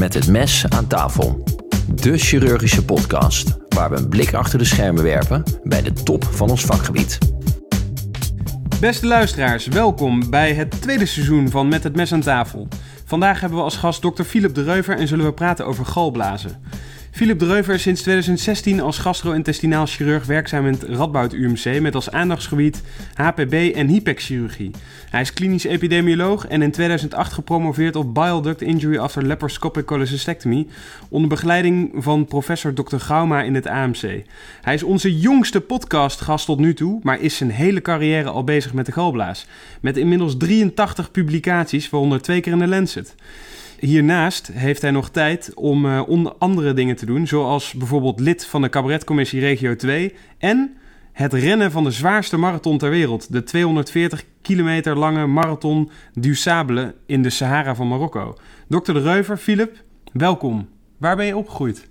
Met het mes aan tafel. De chirurgische podcast waar we een blik achter de schermen werpen bij de top van ons vakgebied. Beste luisteraars, welkom bij het tweede seizoen van Met het mes aan tafel. Vandaag hebben we als gast dokter Philip de Reuver en zullen we praten over galblazen. Philip de Reuver is sinds 2016 als gastro-intestinaal chirurg werkzaam in het Radboud UMC met als aandachtsgebied HPB en hypexchirurgie. Hij is klinisch epidemioloog en in 2008 gepromoveerd op Bile Duct Injury After Laparoscopic Cholecystectomy onder begeleiding van professor Dr. Gauma in het AMC. Hij is onze jongste podcastgast tot nu toe, maar is zijn hele carrière al bezig met de galblaas. Met inmiddels 83 publicaties, waaronder twee keer in de Lancet. Hiernaast heeft hij nog tijd om uh, onder andere dingen te doen, zoals bijvoorbeeld lid van de cabaretcommissie Regio 2 en het rennen van de zwaarste marathon ter wereld, de 240 kilometer lange marathon du Sable in de Sahara van Marokko. Dokter de Reuver, Philip, welkom. Waar ben je opgegroeid?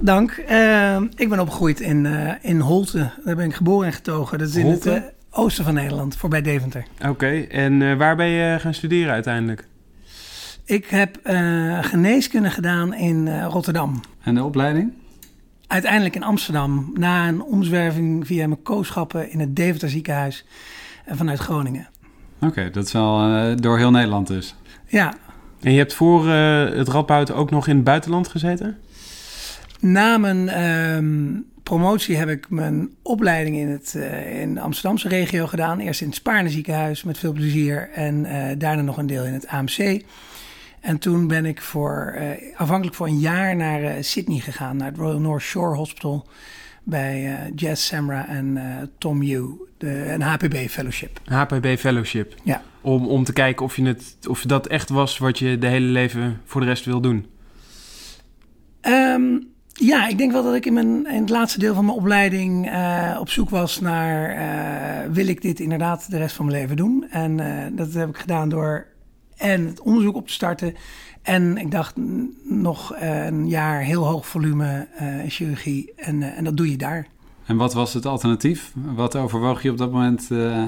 Dank. Uh, ik ben opgegroeid in, uh, in Holte. Daar ben ik geboren en getogen. Dat is Holte? in het oosten van Nederland, voorbij Deventer. Oké, en waar ben je gaan studeren uiteindelijk? Ik heb uh, geneeskunde gedaan in uh, Rotterdam. En de opleiding? Uiteindelijk in Amsterdam, na een omzwerving via mijn kooschappen in het Deventer ziekenhuis en vanuit Groningen. Oké, okay, dat is wel uh, door heel Nederland dus. Ja. En je hebt voor het Radboud ook nog in het buitenland gezeten? Na mijn um, promotie heb ik mijn opleiding in, het, uh, in de Amsterdamse regio gedaan. Eerst in het Spaarne ziekenhuis met veel plezier en uh, daarna nog een deel in het AMC. En toen ben ik voor, uh, afhankelijk voor een jaar naar uh, Sydney gegaan, naar het Royal North Shore Hospital bij uh, Jess Samra en Tom Yu, de, een HPB Fellowship. HPB Fellowship. Ja. Om, om te kijken of, je het, of dat echt was wat je de hele leven voor de rest wil doen. Um, ja, ik denk wel dat ik in, mijn, in het laatste deel van mijn opleiding op zoek was naar... wil ik dit inderdaad de rest van mijn leven doen? En dat heb ik gedaan door en het onderzoek op te starten. En ik dacht nog een jaar heel hoog volume uh, chirurgie en, uh, en dat doe je daar. En wat was het alternatief? Wat overwoog je op dat moment uh,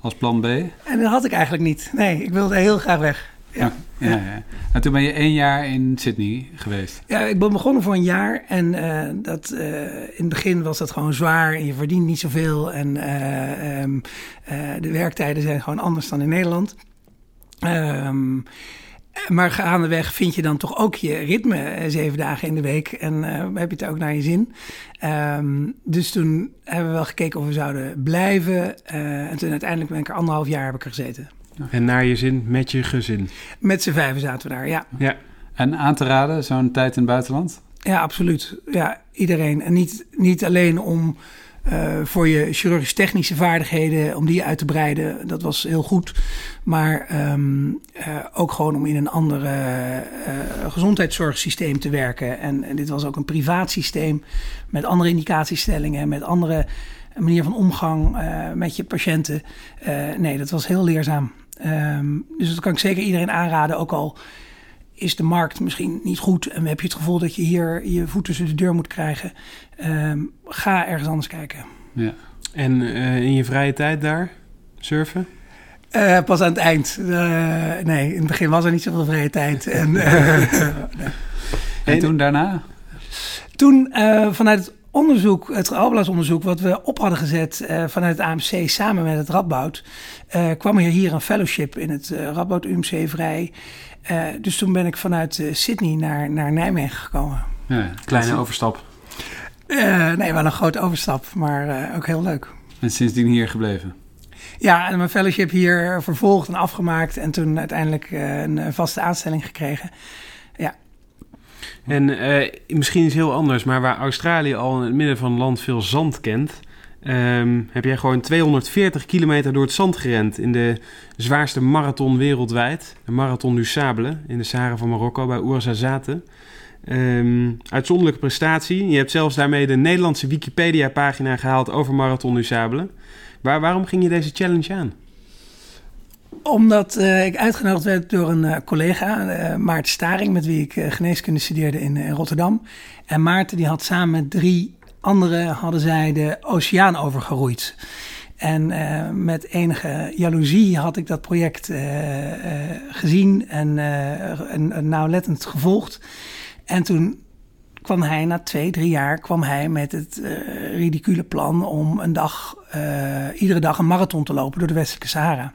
als plan B? En dat had ik eigenlijk niet. Nee, ik wilde heel graag weg. Ja. Ja, ja, ja. En toen ben je één jaar in Sydney geweest? Ja, ik ben begonnen voor een jaar. En uh, dat, uh, in het begin was dat gewoon zwaar. En je verdient niet zoveel. En uh, um, de werktijden zijn gewoon anders dan in Nederland. Um, maar gaandeweg vind je dan toch ook je ritme zeven dagen in de week. En uh, heb je het ook naar je zin. Um, dus toen hebben we wel gekeken of we zouden blijven. Uh, en toen uiteindelijk ben ik er anderhalf jaar heb ik er gezeten. En naar je zin met je gezin? Met z'n vijven zaten we daar, ja. ja. En aan te raden, zo'n tijd in het buitenland? Ja, absoluut. Ja, iedereen. En niet, niet alleen om... Uh, voor je chirurgisch-technische vaardigheden, om die uit te breiden. Dat was heel goed. Maar um, uh, ook gewoon om in een andere uh, gezondheidszorgsysteem te werken. En, dit was ook een privaat systeem met andere indicatiestellingen, met andere manier van omgang met je patiënten. nee, dat was heel leerzaam. Um, dus dat kan ik zeker iedereen aanraden, ook al is de markt misschien niet goed en heb je het gevoel dat je hier je voet tussen de deur moet krijgen, um, ga ergens anders kijken. Ja. En uh, in je vrije tijd daar surfen? Uh, pas aan het eind. Uh, nee, in het begin was er niet zoveel vrije tijd. En, nee. en toen daarna? Toen vanuit het onderzoek, het galblaasonderzoek, wat we op hadden gezet uh, vanuit het AMC samen met het Radboud, uh, kwam er hier een fellowship in het uh, Radboud UMC vrij. Dus toen ben ik vanuit Sydney naar, naar Nijmegen gekomen. Ja, kleine overstap. nee, wel een grote overstap, maar ook heel leuk. En sindsdien hier gebleven? Ja, en mijn fellowship hier vervolgd en afgemaakt en toen uiteindelijk een vaste aanstelling gekregen. Ja, en misschien is heel anders, maar waar Australië al in het midden van het land veel zand kent, um, heb jij gewoon 240 kilometer door het zand gerend in de zwaarste marathon wereldwijd, de Marathon du Sable in de Sahara van Marokko bij Ouarzazate. Um, uitzonderlijke prestatie. Je hebt zelfs daarmee de Nederlandse Wikipedia-pagina gehaald over Marathon du Sable. Waar, waarom ging je deze challenge aan? Omdat uh, ik uitgenodigd werd door een uh, collega, uh, Maarten Staring, met wie ik geneeskunde studeerde in, in, Rotterdam. En Maarten die had samen met drie anderen hadden zij de oceaan overgeroeid. En uh, met enige jaloezie had ik dat project uh, gezien en, en nauwlettend gevolgd. En toen kwam hij na twee, drie jaar kwam hij met het ridicule plan om een dag, iedere dag een marathon te lopen door de Westelijke Sahara.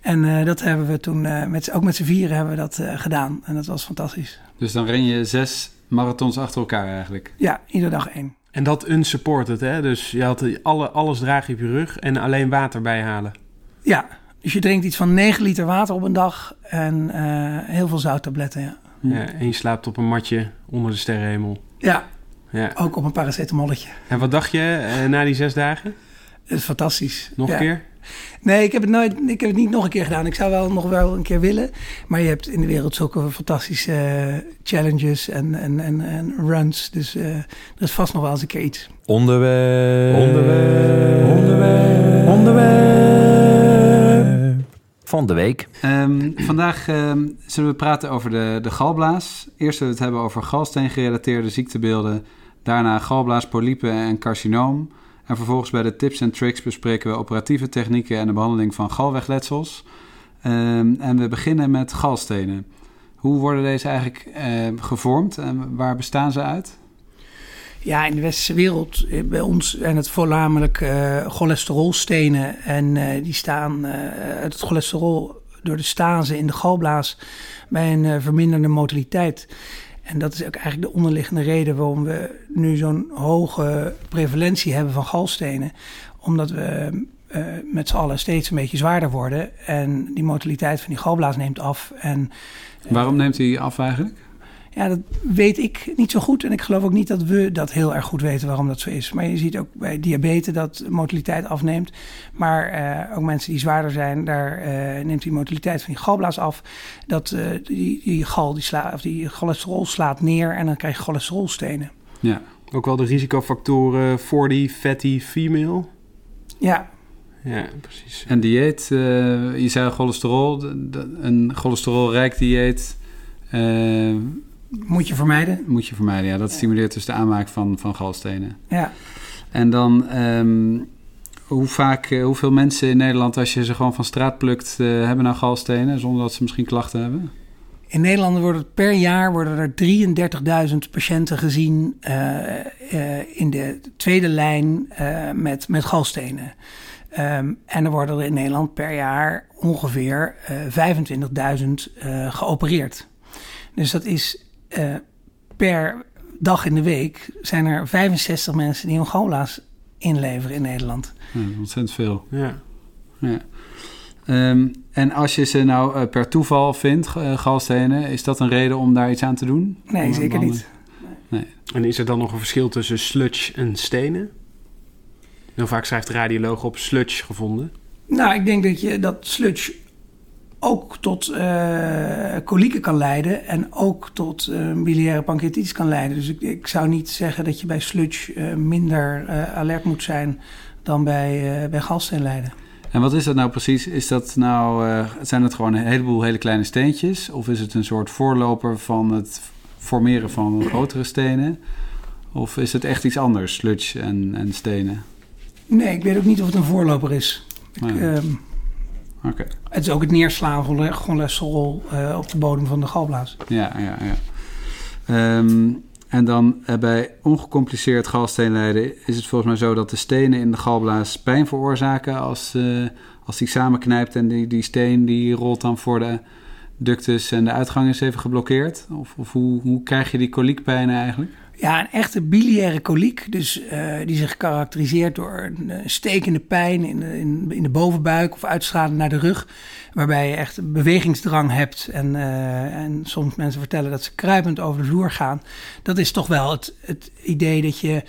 En dat hebben we toen, met, ook met z'n vieren hebben we dat gedaan. En dat was fantastisch. Dus dan ren je zes marathons achter elkaar eigenlijk? Ja, iedere dag één. En dat unsupported, hè? Dus je had alle, alles draag je op je rug en alleen water bijhalen. Ja, dus je drinkt iets van 9 liter water op een dag en uh, heel veel zouttabletten, ja. ja. En je slaapt op een matje onder de sterrenhemel. Ja, ja. ook op een paracetamolletje. En wat dacht je uh, na die zes dagen? Het is fantastisch. Nog een keer? Nee, ik heb, het nooit, ik heb het niet nog een keer gedaan. Ik zou wel nog wel een keer willen. Maar je hebt in de wereld zulke fantastische uh, challenges en, en, en, en, runs. Dus uh, er is vast nog wel eens een keer iets. Onderwerp. Onderwerp. Onderwerp. Onderwerp. Van de week. Um, vandaag um, zullen we praten over de, de galblaas. Eerst zullen we het hebben over galsteen-gerelateerde ziektebeelden. Daarna galblaas, polypen en carcinoom. En vervolgens bij de tips en tricks bespreken we operatieve technieken en de behandeling van galwegletsels. Um, en we beginnen met galstenen. Hoe worden deze eigenlijk uh, gevormd en waar bestaan ze uit? Ja, in de westerse wereld, eh, bij ons zijn het voornamelijk uh, cholesterolstenen. En uh, die staan, het cholesterol door de stase in de galblaas bij een verminderde motiliteit. En dat is ook eigenlijk de onderliggende reden waarom we nu zo'n hoge prevalentie hebben van galstenen. Omdat we uh, met z'n allen steeds een beetje zwaarder worden. En die motiliteit van die galblaas neemt af. En, uh, Waarom neemt die af eigenlijk? Ja, dat weet ik niet zo goed. En ik geloof ook niet dat we dat heel erg goed weten waarom dat zo is. Maar je ziet ook bij diabetes dat motiliteit afneemt. Maar uh, ook mensen die zwaarder zijn, daar uh, neemt die motiliteit van die galblaas af. Dat uh, die, die gal, die, sla, of die cholesterol slaat neer en dan krijg je cholesterolstenen. Ja. Ook wel de risicofactoren voor die fatty female. Ja, ja, precies. En dieet, je zei cholesterol, een cholesterolrijk dieet moet je vermijden? Moet je vermijden, ja. Dat stimuleert dus de aanmaak van, van galstenen. Ja. En dan, um, hoe vaak, uh, hoeveel mensen in Nederland, als je ze gewoon van straat plukt, uh, hebben nou galstenen, zonder dat ze misschien klachten hebben? In Nederland worden per jaar worden er 33.000 patiënten gezien uh, in de tweede lijn met, met galstenen. Um, en er worden er in Nederland per jaar ongeveer 25.000 geopereerd. Dus dat is uh, per dag in de week zijn er 65 mensen die een gola's inleveren in Nederland. Ja, ontzettend veel. Ja. ja. Um, en als je ze nou uh, per toeval vindt, uh, galstenen, is dat een reden om daar iets aan te doen? Nee, om zeker niet. Nee. En is er dan nog een verschil tussen sludge en stenen? Heel vaak schrijft de radioloog op sludge gevonden. Nou, ik denk dat je dat sludge ook tot uh, kolieken kan leiden en ook tot uh, biliaire pancreatitis kan leiden. Dus ik, ik, zou niet zeggen dat je bij sludge uh, minder alert moet zijn dan bij, bij galsteenlijden. En wat is dat nou precies? Is dat nou, zijn het gewoon een heleboel hele kleine steentjes? Of is het een soort voorloper van het formeren van grotere stenen? Of is het echt iets anders, sludge en, en stenen? Nee, ik weet ook niet of het een voorloper is. Ik, Nee. Het is ook het neerslaan van de cholesterol eh, op de bodem van de galblaas. Ja, ja, ja. Ehm, en dan eh, bij ongecompliceerd galsteenlijden is het volgens mij zo dat de stenen in de galblaas pijn veroorzaken als, eh, als die samenknijpt en die, die steen die rolt dan voor de ductus en de uitgang is even geblokkeerd? Of, of hoe, hoe krijg je die koliekpijnen eigenlijk? Ja, een echte biliaire koliek, dus uh, die zich karakteriseert door een uh, stekende pijn in de, in, in de bovenbuik of uitstralen naar de rug, waarbij je echt bewegingsdrang hebt en, uh, en soms mensen vertellen dat ze kruipend over de vloer gaan. Dat is toch wel het, het idee dat, je,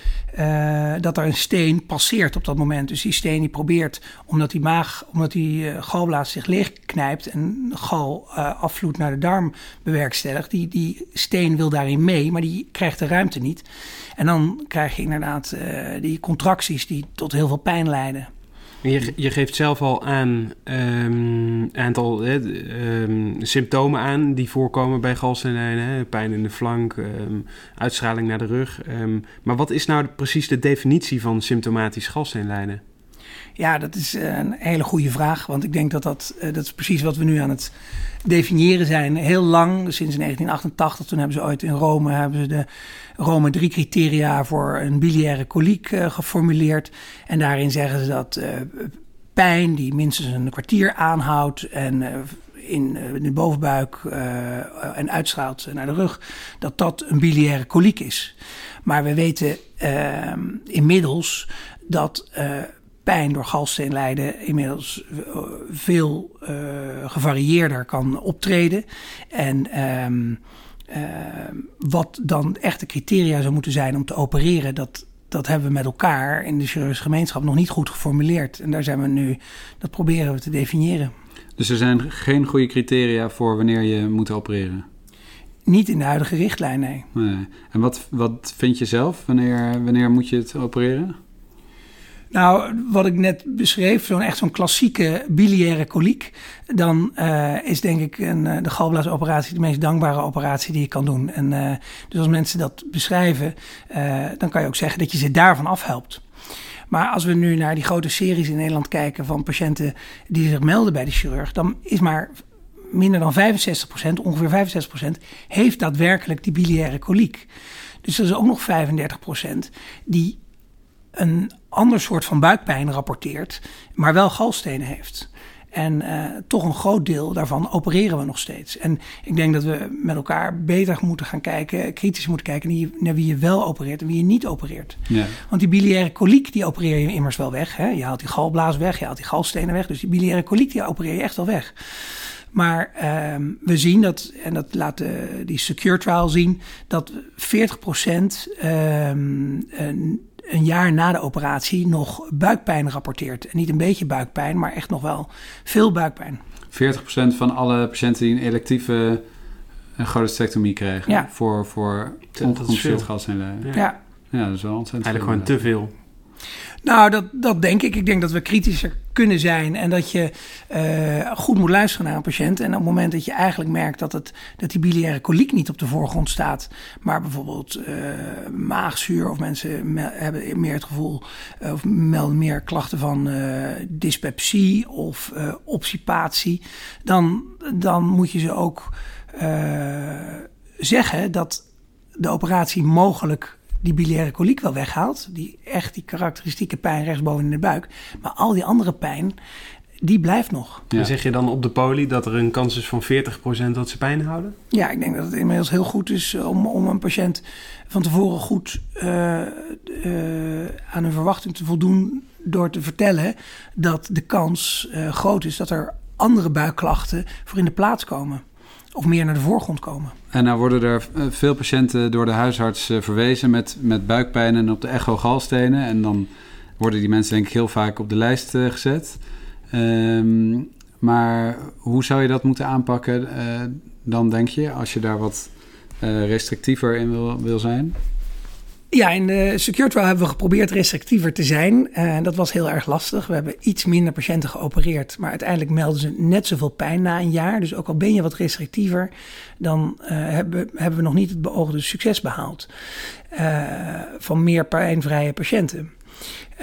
dat er een steen passeert op dat moment. Dus die steen die probeert, omdat die maag, omdat die galblaas zich leegknijpt en gal afvloeit naar de darm bewerkstelligt, die, die steen wil daarin mee, maar die krijgt de ruimte niet. En dan krijg je inderdaad uh, die contracties die tot heel veel pijn leiden. Je, je geeft zelf al aan een um, aantal um, symptomen aan die voorkomen bij galsteenlijnen. Pijn in de flank, um, uitstraling naar de rug. maar wat is nou precies de definitie van symptomatisch galsteenlijden? Ja, dat is een hele goede vraag. Want ik denk dat dat, dat is precies wat we nu aan het definiëren zijn. Heel lang, sinds 1988, toen hebben ze ooit in Rome hebben ze de Rome drie criteria voor een biliaire koliek uh, geformuleerd. En daarin zeggen ze dat pijn die minstens een kwartier aanhoudt en uh, in de bovenbuik en uitstraalt naar de rug, dat dat een biliaire koliek is. Maar we weten ehm, inmiddels dat pijn door galsteenlijden inmiddels veel gevarieerder kan optreden. En um, uh, wat dan echt de criteria zou moeten zijn om te opereren, dat, dat hebben we met elkaar in de chirurgische gemeenschap nog niet goed geformuleerd. En daar zijn we nu, dat proberen we te definiëren. Dus er zijn geen goede criteria voor wanneer je moet opereren? Niet in de huidige richtlijn, nee. nee. En wat, wat vind je zelf? Wanneer, wanneer moet je het opereren? Nou, wat ik net beschreef, zo'n echt zo'n klassieke biliaire koliek, dan uh, is denk ik een, uh, de galblaasoperatie de meest dankbare operatie die je kan doen. En uh, dus als mensen dat beschrijven, dan kan je ook zeggen dat je ze daarvan afhelpt. Maar als we nu naar die grote series in Nederland kijken van patiënten die zich melden bij de chirurg, dan is maar minder dan 65%, ongeveer 65%, heeft daadwerkelijk die biliaire koliek. Dus er is ook nog 35% die een ander soort van buikpijn rapporteert, maar wel galstenen heeft. En uh, toch een groot deel daarvan opereren we nog steeds. En ik denk dat we met elkaar beter moeten gaan kijken, kritisch moeten kijken naar wie je wel opereert en wie je niet opereert. Ja. Want die biliaire koliek, die opereer je immers wel weg. Hè? Je haalt die galblaas weg, je haalt die galstenen weg. Dus die biliaire koliek, die opereer je echt wel weg. Maar uh, we zien dat, en dat laat de, die Secure Trial zien, dat 40% uh, een jaar na de operatie nog buikpijn rapporteert. En niet een beetje buikpijn, maar echt nog wel veel buikpijn. 40% van alle patiënten die een electieve cholecystectomie krijgen ja. voor, voor ongecompenseerd gas en ja. ja. ja, dat is wel ontzettend Eigenlijk gewoon te veel. Nou, dat, dat denk ik. Ik denk dat we kritischer kunnen zijn en dat je uh, goed moet luisteren naar een patiënt. En op het moment dat je eigenlijk merkt dat, het, dat die biliaire koliek niet op de voorgrond staat, maar bijvoorbeeld uh, maagzuur of mensen hebben meer het gevoel uh, of melden meer klachten van dyspepsie of obstipatie, dan, dan moet je ze ook zeggen dat de operatie mogelijk die biliaire koliek wel weghaalt. Die echt die karakteristieke pijn rechtsboven in de buik. Maar al die andere pijn, die blijft nog. Ja. zeg je dan op de poli dat er een kans is van 40% dat ze pijn houden? Ja, ik denk dat het inmiddels heel goed is om, om een patiënt van tevoren goed uh, uh, aan hun verwachting te voldoen. Door te vertellen dat de kans uh, groot is dat er andere buikklachten voor in de plaats komen of meer naar de voorgrond komen. En nou worden er eh, veel patiënten door de huisarts eh, verwezen met, met buikpijn en op de echo galstenen. En dan worden die mensen denk ik heel vaak op de lijst uh, gezet. Um, maar hoe zou je dat moeten aanpakken dan, denk je, als je daar wat restrictiever in wil, wil zijn? Ja, in de Secure hebben we geprobeerd restrictiever te zijn. En dat was heel erg lastig. We hebben iets minder patiënten geopereerd. Maar uiteindelijk melden ze net zoveel pijn na een jaar. Dus ook al ben je wat restrictiever, dan uh, hebben, we nog niet het beoogde succes behaald. Uh, van meer pijnvrije patiënten.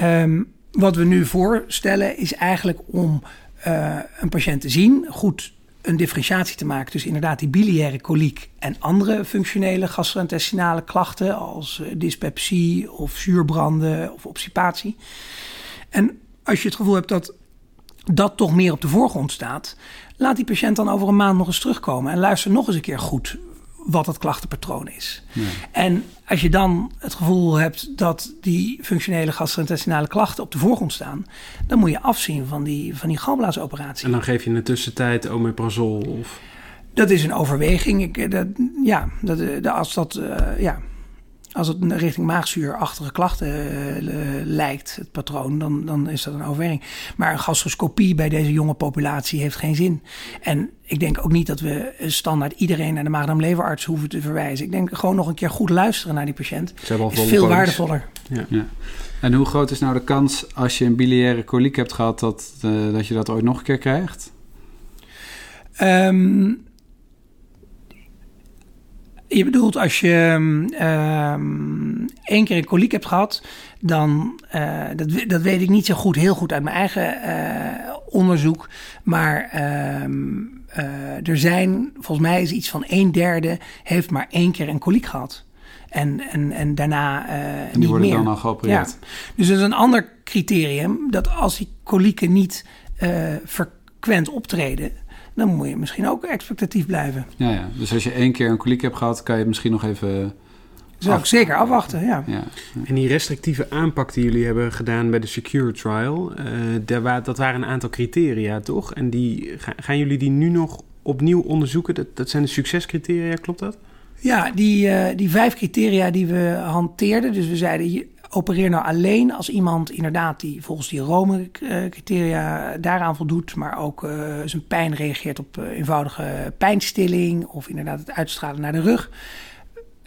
Um, wat we nu voorstellen is eigenlijk om een patiënt te zien, goed een differentiatie te maken tussen inderdaad die biliaire koliek en andere functionele gastrointestinale klachten als eh, dyspepsie of zuurbranden of obstipatie. En als je het gevoel hebt dat dat toch meer op de voorgrond staat, laat die patiënt dan over een maand nog eens terugkomen en luister nog eens een keer goed wat het klachtenpatroon is. En als je dan het gevoel hebt dat die functionele gastrointestinale klachten op de voorgrond staan, dan moet je afzien van die, van die galblaasoperatie. En dan geef je in de tussentijd omeprazol of... Dat is een overweging. Ik, eh, dat, ja, dat, eh, als dat, uh, ja, als het richting maagzuurachtige klachten uh, lijkt, het patroon, dan, dan is dat een overweging. Maar een gastroscopie bij deze jonge populatie heeft geen zin. En ik denk ook niet dat we standaard iedereen naar de maag-darm-leverarts hoeven te verwijzen. Ik denk gewoon nog een keer goed luisteren naar die patiënt. is veel waardevoller. Ja. ja. En hoe groot is nou de kans als je een biliaire koliek hebt gehad dat, uh, dat je dat ooit nog een keer krijgt? Um, Je bedoelt als je um, één keer een koliek hebt gehad, dan, uh, dat, dat weet ik niet zo goed, heel goed uit mijn eigen uh, onderzoek. Maar um, uh, er zijn, volgens mij is iets van een derde, heeft maar één keer een koliek gehad. En, en, en daarna en die worden meer. dan al geopereerd. Ja. Dus dat is een ander criterium, dat als die kolieken niet frequent optreden dan moet je misschien ook expectatief blijven. Ja, ja. dus als je één keer een koliek hebt gehad, kan je misschien nog even. Zou ik zeker afwachten, ja. ja. En die restrictieve aanpak die jullie hebben gedaan bij de Secure Trial, uh, dat waren een aantal criteria, toch? En die, gaan jullie die nu nog opnieuw onderzoeken? Dat, dat zijn de succescriteria, klopt dat? Ja, die, uh, die vijf criteria die we hanteerden. Dus we zeiden, opereer nou alleen als iemand inderdaad die volgens die Rome-criteria daaraan voldoet, maar ook uh, zijn pijn reageert op uh, eenvoudige pijnstilling of inderdaad het uitstralen naar de rug.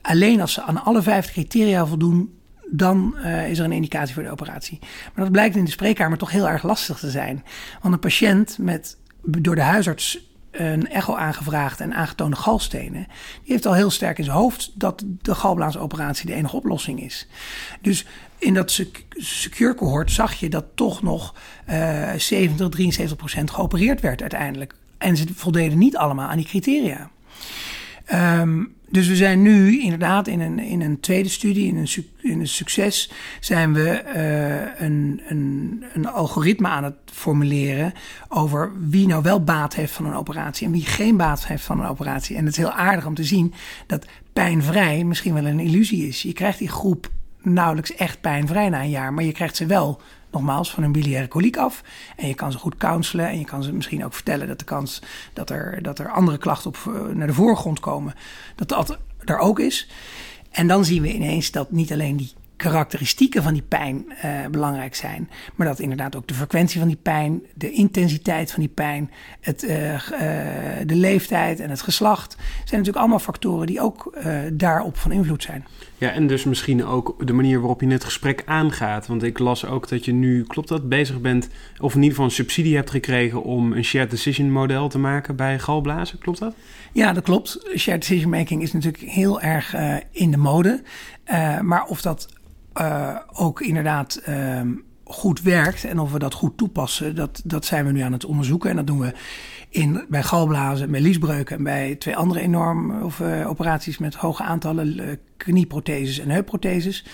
Alleen als ze aan alle vijf criteria voldoen, dan is er een indicatie voor de operatie. Maar dat blijkt in de spreekkamer toch heel erg lastig te zijn. Want een patiënt met door de huisarts een echo aangevraagd en aangetoonde galstenen, die heeft al heel sterk in zijn hoofd dat de galblaasoperatie de enige oplossing is. Dus in dat secure cohort zag je dat toch nog uh, 70, 73 procent geopereerd werd uiteindelijk. En ze voldeden niet allemaal aan die criteria. Um, dus we zijn nu inderdaad in een, in een tweede studie, in een, in een succes, zijn we uh, een, een, een algoritme aan het formuleren over wie nou wel baat heeft van een operatie en wie geen baat heeft van een operatie. En het is heel aardig om te zien dat pijnvrij misschien wel een illusie is. Je krijgt die groep nauwelijks echt pijnvrij na een jaar, maar je krijgt ze wel nogmaals van een biliaire koliek af. En je kan ze goed counselen en je kan ze misschien ook vertellen dat de kans dat er, dat er andere klachten op, eh, naar de voorgrond komen, dat dat er ook is. En dan zien we ineens dat niet alleen die karakteristieken van die pijn uh, belangrijk zijn. Maar dat inderdaad ook de frequentie van die pijn, de intensiteit van die pijn, het, uh, uh, de leeftijd en het geslacht. zijn natuurlijk allemaal factoren die ook daarop van invloed zijn. Ja, en dus misschien ook de manier waarop je het gesprek aangaat. Want ik las ook dat je nu, klopt dat, bezig bent, of in ieder geval een subsidie hebt gekregen om een shared decision model te maken bij galblazen. Klopt dat? Ja, dat klopt. Shared decision making is natuurlijk heel erg in de mode. maar of dat uh, ook inderdaad uh, goed werkt en of we dat goed toepassen, dat, dat zijn we nu aan het onderzoeken. En dat doen we in, bij galblazen, bij liesbreuken en bij twee andere enorme of, uh, operaties met hoge aantallen knieprotheses en heupprotheses.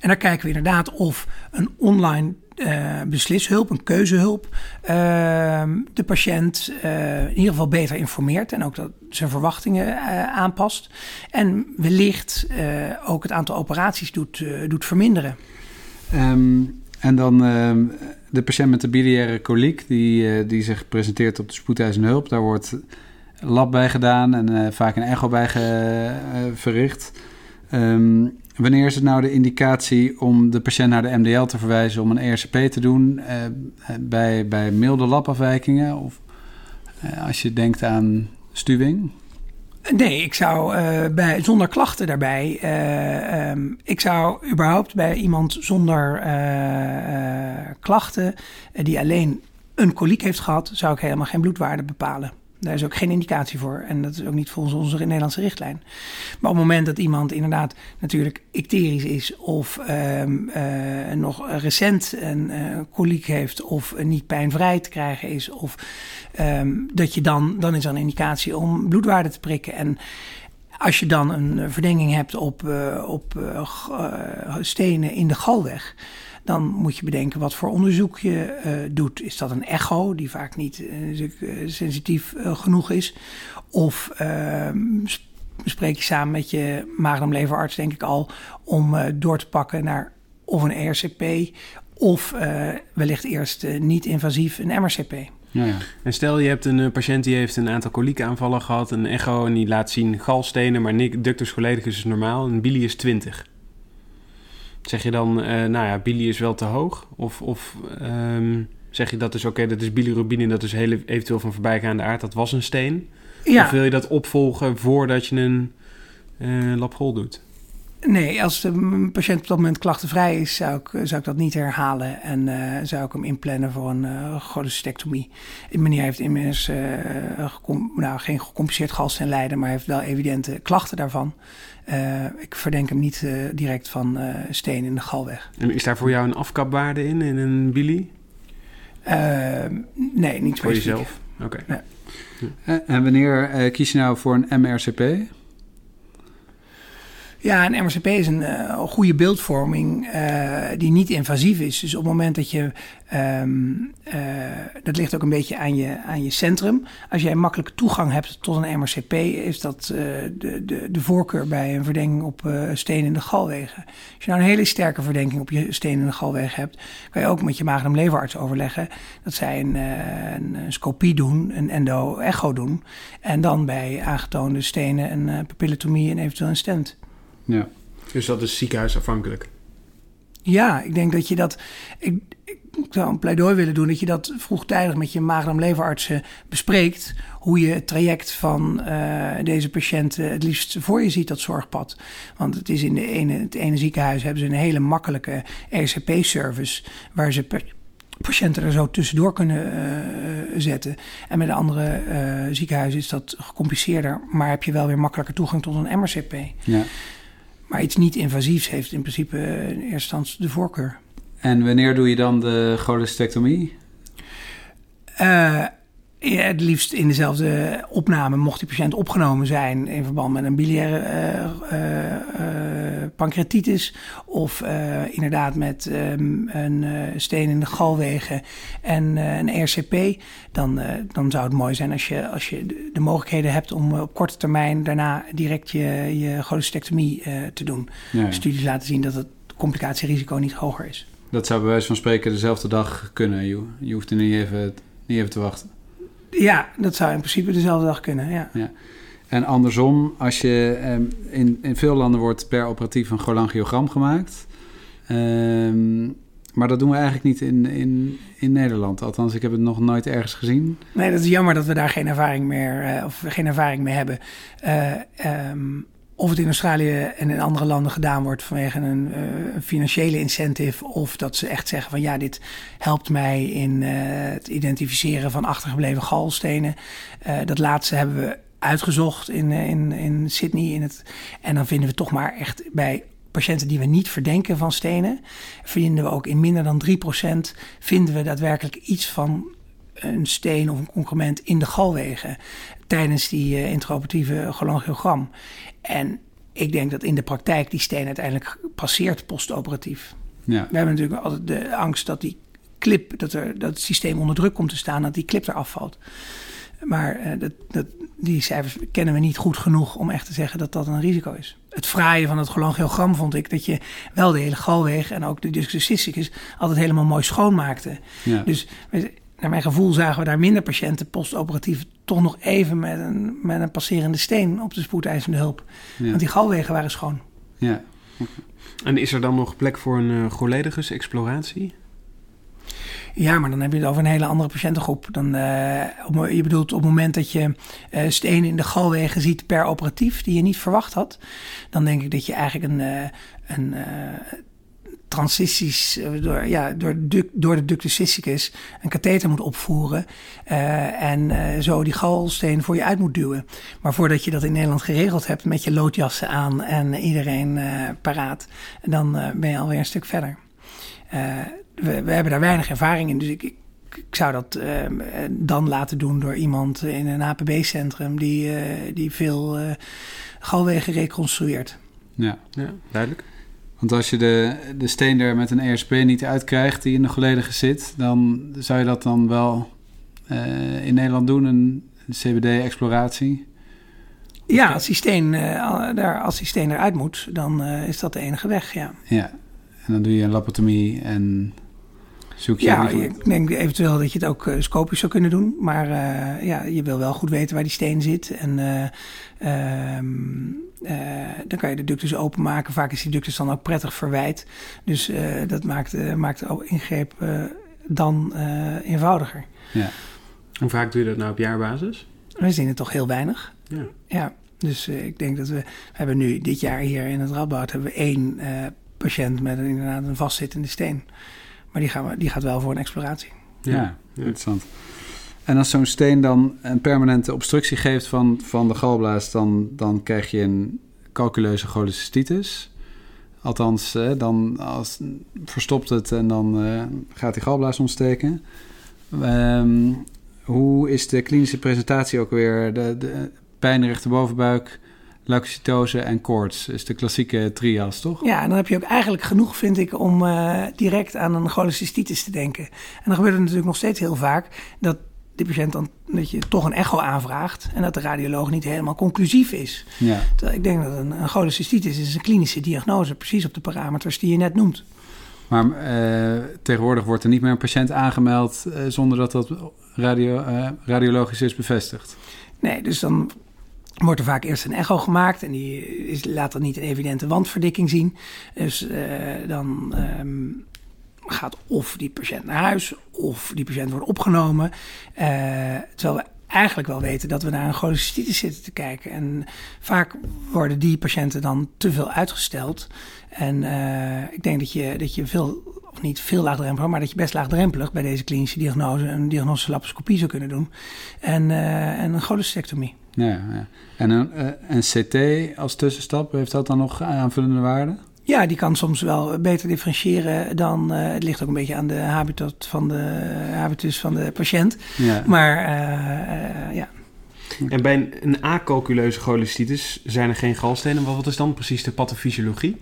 En daar kijken we inderdaad of een online uh, beslishulp, een keuzehulp, de patiënt in ieder geval beter informeert en ook dat zijn verwachtingen aanpast. En wellicht ook het aantal operaties doet, doet verminderen. Um, en dan ehm, de patiënt met de biliaire koliek, die, die zich presenteert op de spoedeisende hulp. Daar wordt lab bij gedaan en vaak een echo bij verricht. Um, Wanneer is het nou de indicatie om de patiënt naar de MDL te verwijzen om een ERCP te doen bij, bij milde labafwijkingen? Of als je denkt aan stuwing? Nee, ik zou uh, bij, zonder klachten daarbij. Um, ik zou überhaupt bij iemand zonder klachten, die alleen een koliek heeft gehad, zou ik helemaal geen bloedwaarde bepalen. Daar is ook geen indicatie voor. En dat is ook niet volgens onze Nederlandse richtlijn. Maar op het moment dat iemand inderdaad natuurlijk icterisch is... of um, uh, nog recent een uh, koliek heeft... of niet pijnvrij te krijgen is... of um, dat je dan, dan is er een indicatie om bloedwaarde te prikken. En als je dan een verdenking hebt op, op stenen in de galweg dan moet je bedenken wat voor onderzoek je uh, doet. Is dat een echo, die vaak niet uh, sensitief uh, genoeg is? Of ehm, spreek je samen met je maag-darm-leverarts, denk ik al, om door te pakken naar of een ERCP of wellicht eerst niet-invasief een MRCP. Ja, ja. En stel je hebt een patiënt die heeft een aantal koliekaanvallen gehad, een echo en die laat zien galstenen, maar ductus colledicus is normaal en bili is 20. Zeg je dan, uh, nou ja, bili is wel te hoog? Of, of um, zeg je dat is oké, okay, dat is bilirubine, dat is heel, eventueel van voorbijgaande aard, dat was een steen? Ja. Of wil je dat opvolgen voordat je een uh, doet? Nee, als de patiënt op dat moment klachtenvrij is, zou ik, zou ik dat niet herhalen. En uh, zou ik hem inplannen voor een uh, cholecystectomie. Meneer heeft immers uh, gecom nou, geen gecompliceerd galstenlijden, maar heeft wel evidente klachten daarvan. ik verdenk hem niet direct van steen in de galweg. En is daar voor jou een afkapwaarde in, in een bili? nee, niet Voor jezelf? Oké. Okay. Nee. En wanneer kies je nou voor een MRCP? Ja, een MRCP is een uh, goede beeldvorming uh, die niet invasief is. Dus op het moment dat je, um, uh, dat ligt ook een beetje aan je, aan je centrum. Als jij makkelijk toegang hebt tot een MRCP, is dat de, de, de voorkeur bij een verdenking op steen in de galwegen. Als je nou een hele sterke verdenking op je steen in de galwegen hebt, kan je ook met je maag- en leverarts overleggen dat zij een, een, een scopie doen, een endo-echo doen. En dan bij aangetoonde stenen een papillotomie en eventueel een stent. Ja. Dus dat is ziekenhuisafhankelijk? Ja, ik denk dat je dat... Ik, ik zou een pleidooi willen doen dat je dat vroegtijdig met je maag- en leverartsen bespreekt. Hoe je het traject van uh, deze patiënten het liefst voor je ziet, dat zorgpad. Want het is in de ene, het ene ziekenhuis hebben ze een hele makkelijke RCP-service... waar ze per, patiënten er zo tussendoor kunnen uh, zetten. En met de andere uh, ziekenhuizen is dat gecompliceerder, maar heb je wel weer makkelijker toegang tot een MRCP. Ja. Maar iets niet invasiefs heeft in principe in eerste instantie de voorkeur. En wanneer doe je dan de cholecystectomie? Uh, ja, het liefst in dezelfde opname mocht die patiënt opgenomen zijn in verband met een biliaire uh, uh, pancreatitis of inderdaad met um, een steen in de galwegen en een RCP, dan, dan zou het mooi zijn als je, als je de, de mogelijkheden hebt om op korte termijn daarna direct je, je cholecystectomie te doen. Ja, ja. Studies laten zien dat het complicatierisico niet hoger is. Dat zou bij wijze van spreken dezelfde dag kunnen. Je, je hoeft er niet even, niet even te wachten. Ja, dat zou in principe dezelfde dag kunnen, ja. ja. En andersom, als je um, in, in veel landen wordt per operatief een cholangiogram gemaakt. Um, maar dat doen we eigenlijk niet in, in, in Nederland. Althans, ik heb het nog nooit ergens gezien. Nee, dat is jammer dat we daar geen ervaring meer uh, of geen ervaring mee hebben. Uh, um, of het in Australië en in andere landen gedaan wordt vanwege een uh, financiële incentive. Of dat ze echt zeggen van ja, dit helpt mij in uh, het identificeren van achtergebleven galstenen. Uh, dat laatste hebben we uitgezocht in, in, in Sydney. In het, en dan vinden we toch maar echt bij patiënten die we niet verdenken van stenen. Vinden we ook in minder dan 3% vinden we daadwerkelijk iets van een steen of een concurrent in de galwegen tijdens die uh, intraoperatieve cholangiogram. En ik denk dat in de praktijk die steen uiteindelijk passeert postoperatief. Ja. We hebben natuurlijk altijd de angst dat die clip, dat, er, dat het systeem onder druk komt te staan, dat die clip eraf valt. Maar uh, dat, dat, die cijfers kennen we niet goed genoeg om echt te zeggen dat dat een risico is. Het fraaie van het cholangiogram vond ik dat je wel de hele galweg en ook de discus altijd helemaal mooi schoonmaakte. Ja. Dus naar mijn gevoel zagen we daar minder patiënten postoperatief toch nog even met een, met een passerende steen op de spoedeisende hulp. Ja. Want die galwegen waren schoon. Ja. En is er dan nog plek voor een uh, exploratie? Ja, maar dan heb je het over een hele andere patiëntengroep. Dan, uh, op, je bedoelt op het moment dat je uh, stenen in de galwegen ziet per operatief, die je niet verwacht had, dan denk ik dat je eigenlijk een, uh, een transities door, ja, door, de, door de ductus cysticus een katheter moet opvoeren uh, en uh, zo die galsteen voor je uit moet duwen. Maar voordat je dat in Nederland geregeld hebt met je loodjassen aan en iedereen uh, paraat, dan ben je alweer een stuk verder. We, we, hebben daar weinig ervaring in, dus ik, ik, ik zou dat dan laten doen door iemand in een APB-centrum die, die veel galwegen reconstrueert. Ja. ja, duidelijk. Want als je de, de steen er met een ESP niet uitkrijgt die in de geleden zit, dan zou je dat dan wel uh, in Nederland doen, een, een CBD-exploratie? Ja, als die, steen, uh, daar, als die steen eruit moet, dan uh, is dat de enige weg, ja. Ja, en dan doe je een lapotomie en zoek je... Ja, ik denk eventueel dat je het ook uh, scopisch zou kunnen doen. Maar uh, ja, je wil wel goed weten waar die steen zit. En uh, dan kan je de ductus openmaken. Vaak is die ductus dan ook prettig verwijt. Dus dat maakt, maakt de ingreep dan eenvoudiger. Ja. Hoe vaak doe je dat nou op jaarbasis? We zien het toch heel weinig. Ja. ja. Dus ik denk dat we, we hebben nu dit jaar hier in het Radboud hebben we één patiënt met een, inderdaad een vastzittende steen. Maar die, gaan we, die gaat wel voor een exploratie. Ja, ja. interessant. En als zo'n steen dan een permanente obstructie geeft van, van de galblaas, dan, dan krijg je een calculeuze cholecystitis. Althans, dan als, verstopt het en dan uh, gaat die galblaas ontsteken. Um, hoe is de klinische presentatie ook weer? De, de pijn rechterbovenbuik, leukocytose en koorts is de klassieke trias, toch? Ja, en dan heb je ook eigenlijk genoeg, vind ik, om uh, direct aan een cholecystitis te denken. En dan gebeurt het natuurlijk nog steeds heel vaak dat de patiënt dan dat je toch een echo aanvraagt en dat de radioloog niet helemaal conclusief is. Ja. Ik denk dat een, een cholecystitis is een klinische diagnose, precies op de parameters die je net noemt. Maar uh, tegenwoordig wordt er niet meer een patiënt aangemeld uh, zonder dat dat radio, radiologisch is bevestigd. Nee, dus dan wordt er vaak eerst een echo gemaakt en die is, laat dan niet een evidente wandverdikking zien. Dus dan um, gaat of die patiënt naar huis of die patiënt wordt opgenomen. Uh, terwijl we eigenlijk wel weten dat we naar een cholecystitis zitten te kijken. En vaak worden die patiënten dan te veel uitgesteld. En uh, ik denk dat je, dat je veel, of niet veel laagdrempelig, maar dat je best laagdrempelig bij deze klinische diagnose een diagnostische laparoscopie zou kunnen doen. En, en een cholecystectomie. Ja, ja. En een, een CT als tussenstap, heeft dat dan nog aanvullende waarde? Ja, die kan soms wel beter differentiëren dan. Uh, het ligt ook een beetje aan de habitat van de habitus van de patiënt. Ja. Maar uh, uh, ja. En bij een, een acalculeuze cholecystitis zijn er geen galstenen. Wat is dan precies de pathofysiologie?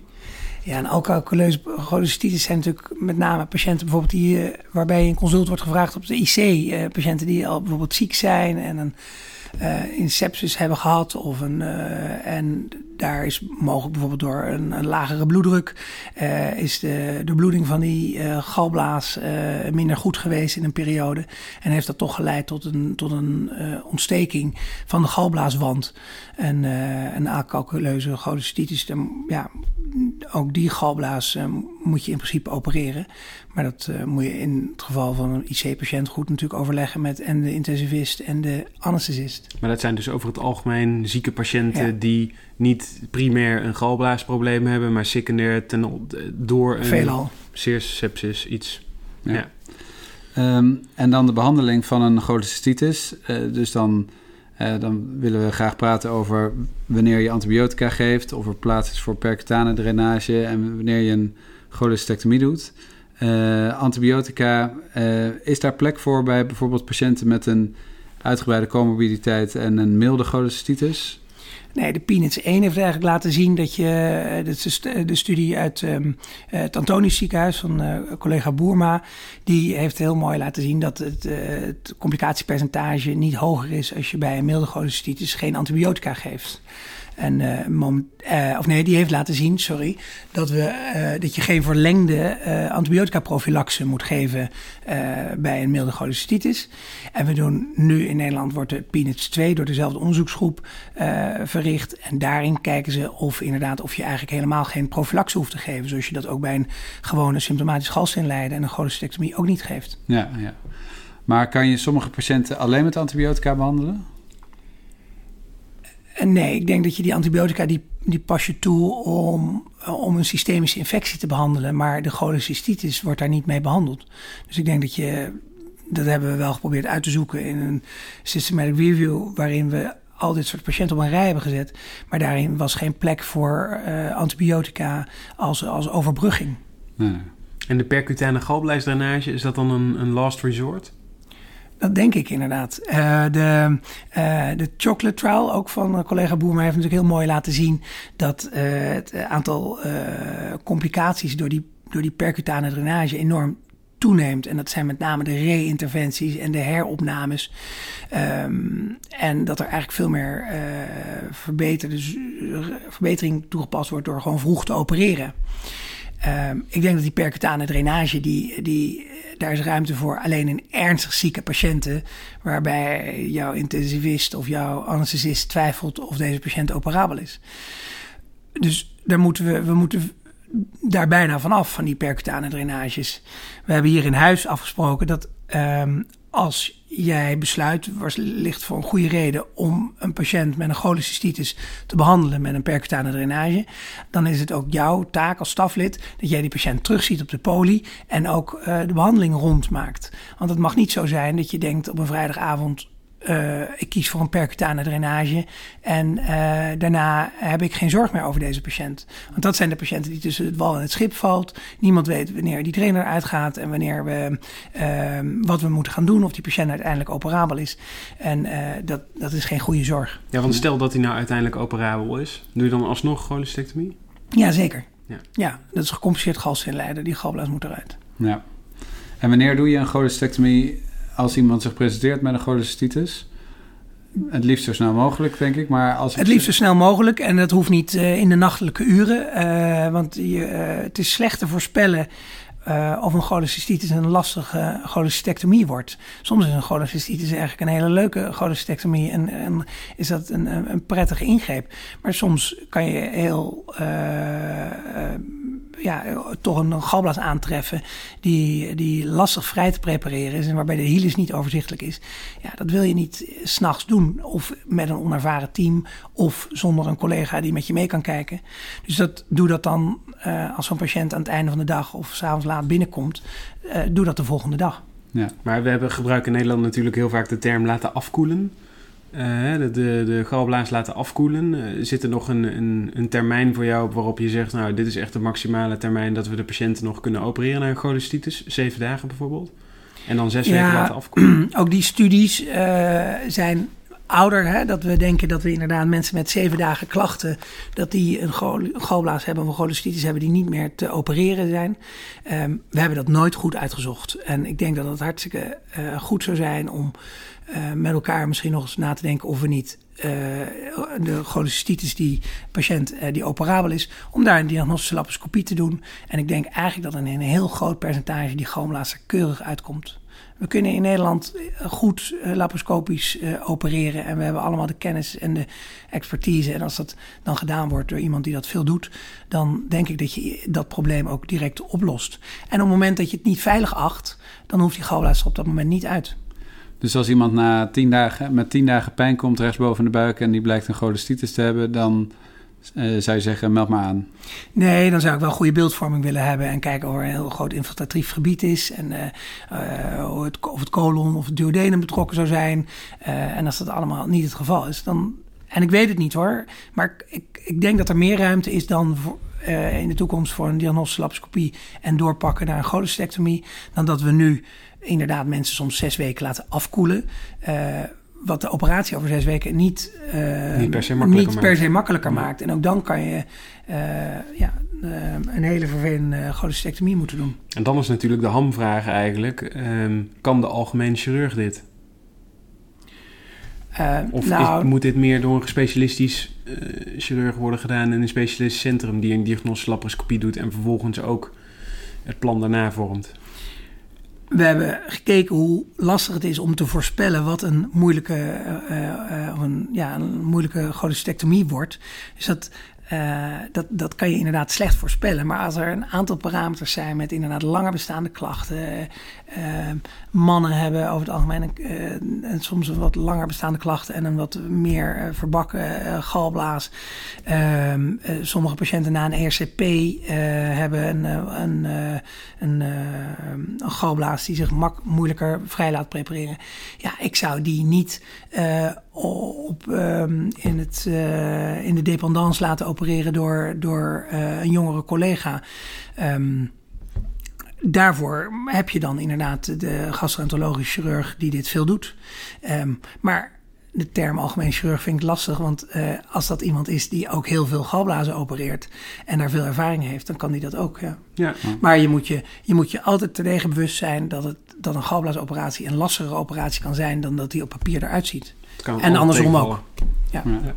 Ja, een alcoholeuze cholecystitis zijn natuurlijk met name patiënten bijvoorbeeld die, waarbij een consult wordt gevraagd op de IC. patiënten die al bijvoorbeeld ziek zijn en een uh, sepsis hebben gehad. Of een, en daar is mogelijk bijvoorbeeld door een, een lagere bloeddruk... Uh, is de, de bloeding van die galblaas minder goed geweest in een periode. En heeft dat toch geleid tot een, tot een ontsteking van de galblaaswand. En een acalculeuze cholecystitis, ja, ook die galblaas moet je in principe opereren. Maar dat moet je in het geval van een IC-patiënt goed natuurlijk overleggen met en de intensivist en de anesthesist. Maar dat zijn dus over het algemeen zieke patiënten die niet primair een galblaasprobleem hebben, maar secundair ten, door een Veelal. zeer sepsis iets. Ja. ja. Um, en dan de behandeling van een cholecystitis. Uh, dus dan, uh, dan willen we graag praten over wanneer je antibiotica geeft, of er plaats is voor percutane drainage en wanneer je een cholecystectomie doet. Uh, antibiotica, uh, is daar plek voor bij bijvoorbeeld patiënten met een uitgebreide comorbiditeit en een milde cholecystitis? Nee, de Peanuts 1 heeft eigenlijk laten zien dat je. Eh, dat is de studie uit um, het Antonisch ziekenhuis van collega Boerma. Die heeft heel mooi laten zien dat het, het complicatiepercentage niet hoger is als je bij een milde cholecystitis geen antibiotica geeft. En, moment, uh, of nee, die heeft laten zien, sorry, dat, we, uh, dat je geen verlengde antibiotica prophylaxe moet geven bij een milde cholecystitis. En we doen nu in Nederland wordt de PNITS 2 door dezelfde onderzoeksgroep verricht. En daarin kijken ze of inderdaad of je eigenlijk helemaal geen prophylaxe hoeft te geven. Zoals je dat ook bij een gewone symptomatisch galsteenlijden en een cholecystectomie ook niet geeft. Ja, ja. Maar kan je sommige patiënten alleen met antibiotica behandelen? Nee, ik denk dat je die antibiotica die, die pas je toe om, om een systemische infectie te behandelen. Maar de cholecystitis wordt daar niet mee behandeld. Dus ik denk dat je, dat hebben we wel geprobeerd uit te zoeken in een systematic review, waarin we al dit soort patiënten op een rij hebben gezet. Maar daarin was geen plek voor uh, antibiotica als, als overbrugging. Nee. En de percutane galblijsdrainage, is dat dan een, een last resort? Dat denk ik inderdaad. Uh, de, uh, de chocolate trial, ook van collega Boerma, heeft natuurlijk heel mooi laten zien dat het aantal complicaties door die, door die percutane drainage enorm toeneemt. En dat zijn met name de re-interventies en de heropnames. Um, en dat er eigenlijk veel meer verbeterde, verbetering toegepast wordt door gewoon vroeg te opereren. Um, ik denk dat die percutane drainage, die, die, daar is ruimte voor alleen in ernstig zieke patiënten, waarbij jouw intensivist of jouw anesthesist twijfelt of deze patiënt operabel is. Dus daar moeten we, we moeten daar bijna vanaf, van die percutane drainages. We hebben hier in huis afgesproken dat um, als jij besluit, ligt voor een goede reden, om een patiënt met een cholecystitis te behandelen met een percutane drainage, dan is het ook jouw taak als staflid dat jij die patiënt terugziet op de poli en ook uh, de behandeling rondmaakt. Want het mag niet zo zijn dat je denkt op een vrijdagavond uh, ik kies voor een percutane drainage. En uh, daarna heb ik geen zorg meer over deze patiënt. Want dat zijn de patiënten die tussen het wal en het schip valt. Niemand weet wanneer die trainer uitgaat en wanneer we, uh, wat we moeten gaan doen. Of die patiënt uiteindelijk operabel is. En dat, dat is geen goede zorg. Ja, want stel dat hij nou uiteindelijk operabel is. Doe je dan alsnog cholecystectomie? Ja, zeker. Ja, ja dat is gecompliceerd galstinleider. Die galblaas moet eruit. Ja. En wanneer doe je een cholecystectomie als iemand zich presenteert met een cholecystitis. Het liefst zo snel mogelijk, denk ik. Maar als het liefst zo snel mogelijk. En dat hoeft niet uh, in de nachtelijke uren. Uh, want je, uh, het is slecht te voorspellen of een cholecystitis een lastige cholecystectomie wordt. Soms is een cholecystitis eigenlijk een hele leuke cholecystectomie. En, en is dat een, een, prettige ingreep. Maar soms kan je heel ja, toch een galblaas aantreffen die, die lastig vrij te prepareren is en waarbij de hilus niet overzichtelijk is. Ja, dat wil je niet s'nachts doen of met een onervaren team of zonder een collega die met je mee kan kijken. Dus dat, doe dat dan uh, als zo'n patiënt aan het einde van de dag of s'avonds laat binnenkomt, uh, doe dat de volgende dag. Ja. Maar we hebben gebruiken in Nederland natuurlijk heel vaak de term laten afkoelen. Uh, de, de, de galblaas laten afkoelen. Uh, zit er nog een, een, een, termijn voor jou op waarop je zegt... nou, dit is echt de maximale termijn dat we de patiënten nog kunnen opereren naar een cholecystitis? Zeven dagen bijvoorbeeld? En dan zes weken laten afkoelen? Ook die studies uh, zijn ouder. Hè? Dat we denken dat we inderdaad mensen met zeven dagen klachten... dat die een, galblaas hebben of een cholecystitis hebben... die niet meer te opereren zijn. Um, we hebben dat nooit goed uitgezocht. En ik denk dat het hartstikke goed zou zijn om... Uh, met elkaar misschien nog eens na te denken of we niet uh, de cholecystitis die patiënt uh, die operabel is, om daar een diagnostische laparoscopie te doen. En ik denk eigenlijk dat in een heel groot percentage die galmblaas er keurig uitkomt. We kunnen in Nederland goed laparoscopisch opereren en we hebben allemaal de kennis en de expertise. En als dat dan gedaan wordt door iemand die dat veel doet, dan denk ik dat je dat probleem ook direct oplost. En op het moment dat je het niet veilig acht, dan hoeft die galblaas op dat moment niet uit. Dus als iemand na tien dagen, met tien dagen pijn komt rechtsboven de buik en die blijkt een cholecystitis te hebben, dan uh, zou je zeggen, meld maar aan. Nee, dan zou ik wel goede beeldvorming willen hebben en kijken of er een heel groot infiltratief gebied is. En uh, uh, het, of het colon of het duodenum betrokken zou zijn. en als dat allemaal niet het geval is, dan. En ik weet het niet hoor, maar ik, ik denk dat er meer ruimte is dan in de toekomst voor een diagnostische laparoscopie en doorpakken naar een cholecystectomie, dan dat we nu inderdaad mensen soms zes weken laten afkoelen. Uh, wat de operatie over zes weken niet, uh, niet per se makkelijker, niet per se makkelijker maakt. En ook dan kan je uh, ja, een hele vervelende cholecystectomie moeten doen. En dan is natuurlijk de hamvraag eigenlijk... Um, kan de algemene chirurg dit? of nou, is, moet dit meer door een gespecialistisch chirurg worden gedaan... in een specialistisch centrum die een diagnostische laparoscopie doet... en vervolgens ook het plan daarna vormt? We hebben gekeken hoe lastig het is om te voorspellen wat een moeilijke, uh, een, ja, een moeilijke cholecystectomie wordt. Dus dat uh, dat, dat kan je inderdaad slecht voorspellen. Maar als er een aantal parameters zijn met inderdaad langer bestaande klachten. Uh, mannen hebben over het algemeen uh, soms een wat langer bestaande klachten en een wat meer verbakken galblaas. Ehm, sommige patiënten na een ERCP hebben een, een, een, een, galblaas die zich mak moeilijker vrij laat prepareren. Ja, ik zou die niet op, um, in, het, uh, in de dependance laten opereren door, door uh, een jongere collega. Um, daarvoor heb je dan inderdaad de gastroenterologische chirurg die dit veel doet. Um, maar de term algemeen chirurg vind ik lastig, want uh, als dat iemand is die ook heel veel galblazen opereert en daar veel ervaring heeft, dan kan die dat ook. Ja. ja. Maar je moet je, je moet je altijd terdege bewust zijn dat, het, dat een galblaasoperatie een lastigere operatie kan zijn dan dat die op papier eruit ziet en andersom ook. Ja. ja.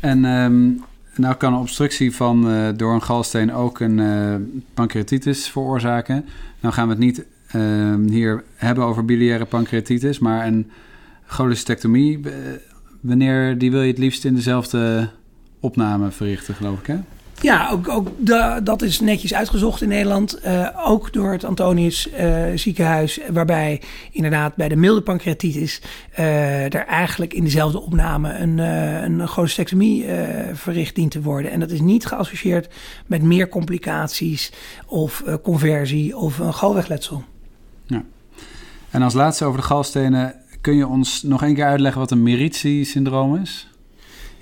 En um, nou kan een obstructie van, uh, door een galsteen ook een uh, pancreatitis veroorzaken. Nou gaan we het niet uh, hier hebben over biliaire pancreatitis, maar een cholecystectomie, wanneer die wil je het liefst in dezelfde opname verrichten, geloof ik, hè? Ja, ook, ook da, dat is netjes uitgezocht in Nederland. Uh, ook door het Antonius uh, ziekenhuis. Waarbij inderdaad bij de milde pancreatitis... Uh, er eigenlijk in dezelfde opname een, een cholestectomie verricht dient te worden. En dat is niet geassocieerd met meer complicaties... of conversie of een galwegletsel. Ja. En als laatste over de galstenen... kun je ons nog één keer uitleggen wat een Merici-syndroom is?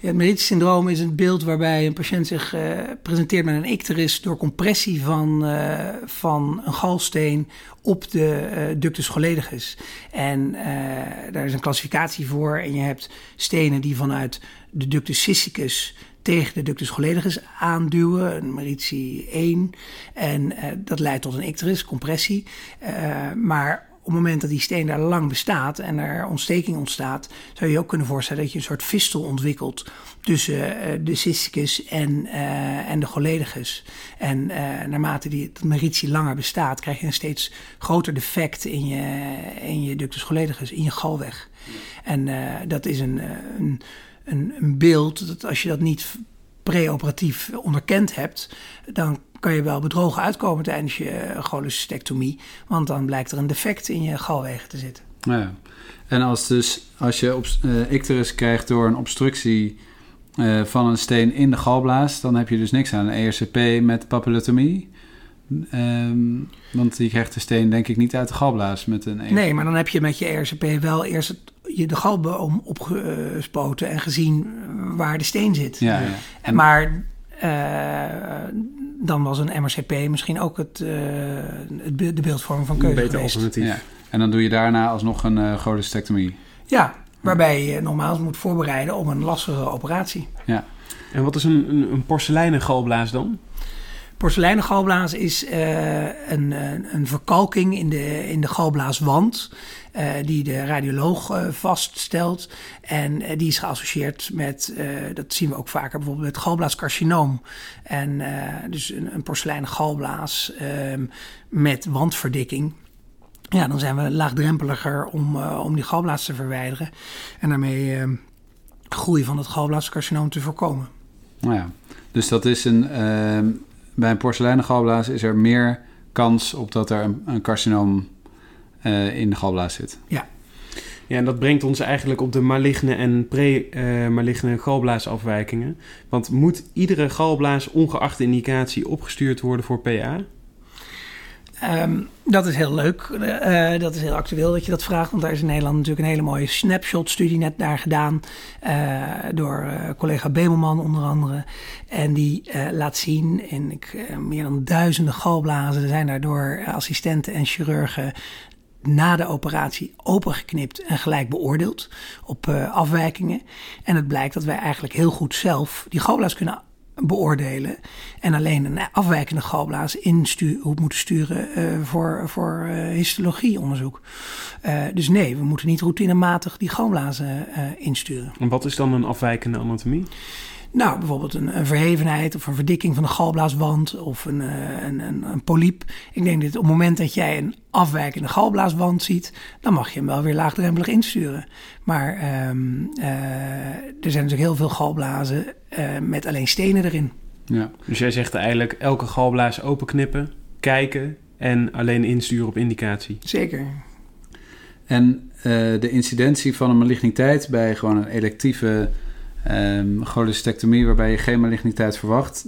Het Meritz-syndroom is een beeld waarbij een patiënt zich uh, presenteert met een icterus door compressie van, uh, van een galsteen op de uh, ductus choledicus. En daar is een klassificatie voor. En je hebt stenen die vanuit de ductus cysticus tegen de ductus choledicus aanduwen, een Meritzi 1. En dat leidt tot een icterus, compressie. maar op het moment dat die steen daar lang bestaat en er ontsteking ontstaat, zou je ook kunnen voorstellen dat je een soort fistel ontwikkelt tussen uh, de cysticus en, uh, en de choledicus. En uh, naarmate die meritie langer bestaat, krijg je een steeds groter defect in je, in je ductus choledicus, in je galweg. En dat is een, een, een beeld dat als je dat niet preoperatief onderkend hebt, dan kan je wel bedrogen uitkomen tijdens je eh, cholecystectomie. Want dan blijkt er een defect in je galwegen te zitten. Ja. En als, dus, als je op, uh, icterus krijgt door een obstructie uh, van een steen in de galblaas... dan heb je dus niks aan een ERCP met papillotomie... Um, want die krijgt de steen denk ik niet uit de galblaas met een... Nee, maar dan heb je met je ERCP wel eerst het, je de galboom opgespoten en gezien waar de steen zit. Ja, ja. En, maar uh, dan was een MRCP misschien ook het, uh, het de beeldvorming van keuze Een beter alternatief. Ja. En dan doe je daarna alsnog een uh, cholecystectomie. Ja, waarbij je normaal moet voorbereiden op een lastige operatie. Ja. En wat is een, een, een porseleinen galblaas dan? Porseleinen galblaas is uh, een, een verkalking in de, in de galblaaswand. Uh, die de radioloog vaststelt. En die is geassocieerd met, dat zien we ook vaker, bijvoorbeeld met galblaascarcinoom. En dus een, een porseleinen galblaas ehm, met wandverdikking. Ja, dan zijn we laagdrempeliger om, om die galblaas te verwijderen. En daarmee ehm, groei van het galblaascarcinoom te voorkomen. Nou ja, dus dat is een ehm, bij een porseleinen galblaas is er meer kans op dat er een, carcinoom uh, in de galblaas zit. Ja. Ja, en dat brengt ons eigenlijk op de maligne en pre-maligne galblaasafwijkingen. Want moet iedere galblaas ongeacht indicatie opgestuurd worden voor PA? Um, dat is heel leuk. Uh, dat is heel actueel dat je dat vraagt. Want daar is in Nederland natuurlijk een hele mooie snapshot-studie net daar gedaan. Uh, door collega Bemelman onder andere. En die laat zien in ik, meer dan duizenden galblazen. Zijn daardoor assistenten en chirurgen na de operatie opengeknipt en gelijk beoordeeld op afwijkingen. En het blijkt dat wij eigenlijk heel goed zelf die galblaas kunnen beoordelen. En alleen een afwijkende galblaas instuur, moeten sturen uh, voor, voor uh, histologieonderzoek. Uh, dus nee, we moeten niet routinematig die galblazen insturen. En wat is dan een afwijkende anatomie? Nou, bijvoorbeeld een, een, verhevenheid of een verdikking van de galblaaswand of een, een, een, een polyp. Ik denk dat op het moment dat jij een afwijkende galblaaswand ziet, dan mag je hem wel weer laagdrempelig insturen. Maar um, uh, er zijn natuurlijk heel veel galblazen uh, met alleen stenen erin. Ja. Dus jij zegt eigenlijk elke galblaas openknippen, kijken en alleen insturen op indicatie. Zeker. En uh, de incidentie van een maligniteit bij gewoon een electieve um, cholecystectomie, waarbij je geen maligniteit verwacht,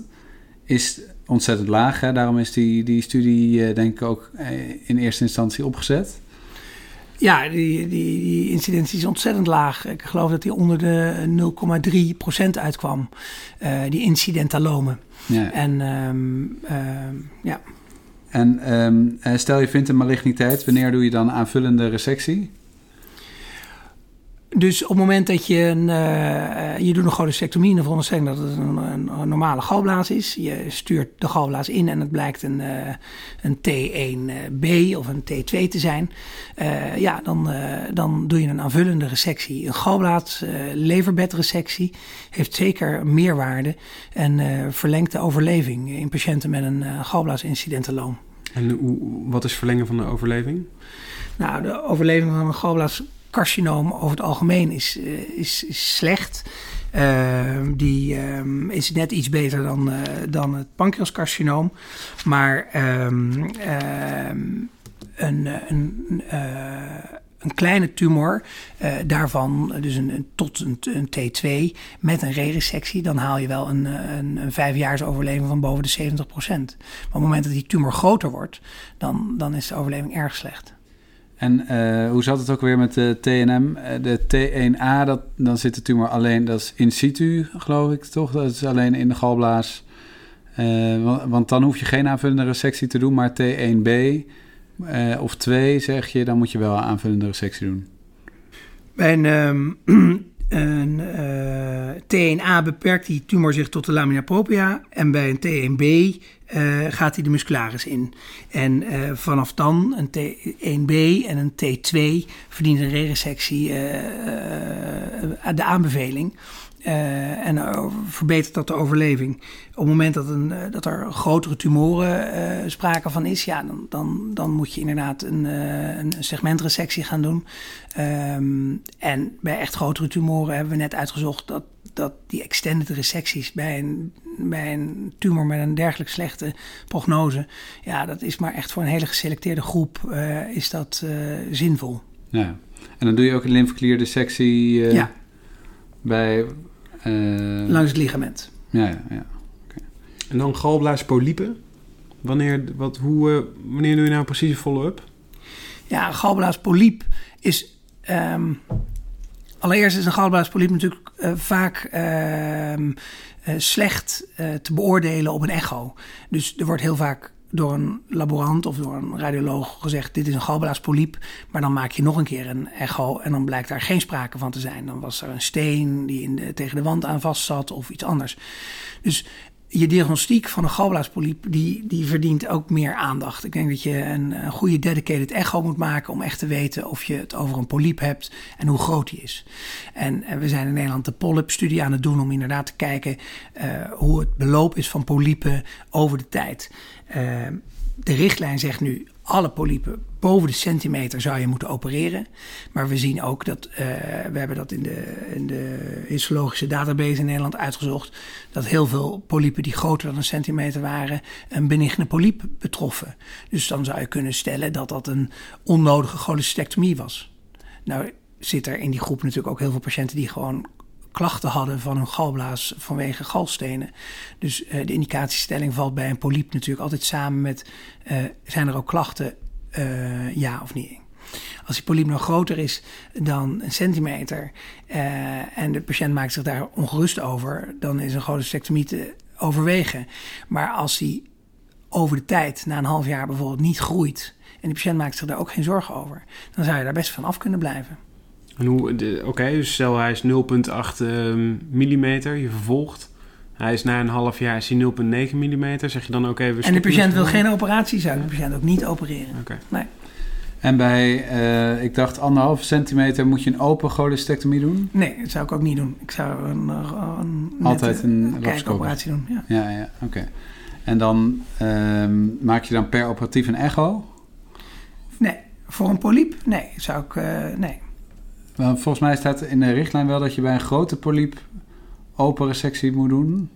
is ontzettend laag. Hè? Daarom is die, die studie uh, denk ik ook in eerste instantie opgezet. Ja, die, die, die incidentie is ontzettend laag. Ik geloof dat die onder de 0,3% uitkwam. Uh, die incidentalomen. Ja. En um, uh, ja. En um, stel je vindt een maligniteit, wanneer doe je dan aanvullende resectie? Dus op het moment dat je een, uh, je doet een cholecystectomie, dan veronderstelling dat het een, een, een, normale galblaas is. Je stuurt de galblaas in en het blijkt een, uh, een T1B of een T2 te zijn. Uh, ja, dan, dan doe je een aanvullende resectie. Een galblaas leverbedresectie heeft zeker meerwaarde en verlengt de overleving in patiënten met een galblaasincidentaloom. En hoe, wat is verlengen van de overleving? Nou, de overleving van een galblaas carcinoom over het algemeen is, is, is slecht. Ehm, die ehm, is net iets beter dan, eh, dan het pancreascarcinoom. Maar ehm, een, een, eh, een kleine tumor, eh, daarvan dus een, een- tot een, een T2 met een re-resectie, dan haal je wel een, een, een vijfjaars overleving van boven de 70% Maar op het moment dat die tumor groter wordt, dan, dan is de overleving erg slecht. En eh, hoe zat het ook weer met de TNM? Eh, De T1A, dat, dan zit de tumor alleen, dat is in situ, geloof ik, toch? Dat is alleen in de galblaas. Eh, want, dan hoef je geen aanvullende resectie te doen, maar T1B eh, of 2 zeg je, dan moet je wel een aanvullende resectie doen. Bij een, ehm, een eh, T1A beperkt die tumor zich tot de lamina propria. En bij een T1B eh, gaat hij de muscularis in. En eh, vanaf dan een T1B en een T2 verdient een re-resectie eh, de aanbeveling. En verbetert dat de overleving. Op het moment dat, een, dat er grotere tumoren sprake van is, ja, dan, dan, dan moet je inderdaad een, een segmentresectie gaan doen. Ehm, en bij echt grotere tumoren hebben we net uitgezocht dat, dat die extended resecties bij een, bij een tumor met een dergelijk slechte prognose, ja, dat is maar echt voor een hele geselecteerde groep eh, is dat eh, zinvol. Ja. En dan doe je ook een lymfeklierdissectie eh Ja. bij... eh, Langs het ligament. Ja, ja, ja. En dan galblaaspolypen. Wanneer, wat, hoe, wanneer doe je nou precies een follow-up? Ja, een galblaaspoliep is. ehm, allereerst is een galblaaspoliep natuurlijk eh, vaak ehm, eh, slecht eh, te beoordelen op een echo. Dus er wordt heel vaak door een laborant of door een radioloog gezegd: dit is een galblaaspoliep. Maar dan maak je nog een keer een echo en dan blijkt daar geen sprake van te zijn. Dan was er een steen die in tegen de wand aan vast zat of iets anders. Dus je diagnostiek van een galblaaspoliep, die, die verdient ook meer aandacht. Ik denk dat je een, een goede dedicated echo moet maken om echt te weten of je het over een polyp hebt en hoe groot die is. En, en we zijn in Nederland de polyp-studie aan het doen om inderdaad te kijken eh, hoe het beloop is van polypen over de tijd. Eh, de richtlijn zegt nu alle polypen boven de centimeter zou je moeten opereren. Maar we zien ook dat, eh, we hebben dat in de, in de histologische database in Nederland uitgezocht, dat heel veel polypen die groter dan een centimeter waren, een benigne polyp betroffen. Dus dan zou je kunnen stellen dat dat een onnodige cholecystectomie was. Nou zit er in die groep natuurlijk ook heel veel patiënten die gewoon klachten hadden van hun galblaas vanwege galstenen. Dus eh, de indicatiestelling valt bij een polyp natuurlijk altijd samen met... eh, zijn er ook klachten, eh, ja of nee? Als die polyp nog groter is dan een centimeter... en de patiënt maakt zich daar ongerust over... dan is een cholecystectomie te overwegen. Maar als die over de tijd, na een half jaar bijvoorbeeld, niet groeit... en de patiënt maakt zich daar ook geen zorgen over... dan zou je daar best van af kunnen blijven. En hoe, de- oké, dus stel hij is 0,8 ehm, millimeter, je vervolgt. Hij is na een half jaar is hij 0,9 millimeter. Zeg je dan ook even... En de patiënt wil geen operatie, zou de patiënt ook niet opereren. Oké. Nee. En bij, eh, ik dacht anderhalve centimeter moet je een open cholecystectomie doen. Nee, dat zou ik ook niet doen. Ik zou een, eh, een Altijd een laparoscopisch. kijkoperatie doen. Ja. Ja, ja, oké. En dan ehm, maak je dan per operatief een echo. Nee, voor een polyp? Nee, zou ik. eh, nee. Volgens mij staat in de richtlijn wel dat je bij een grote polyp open resectie moet doen.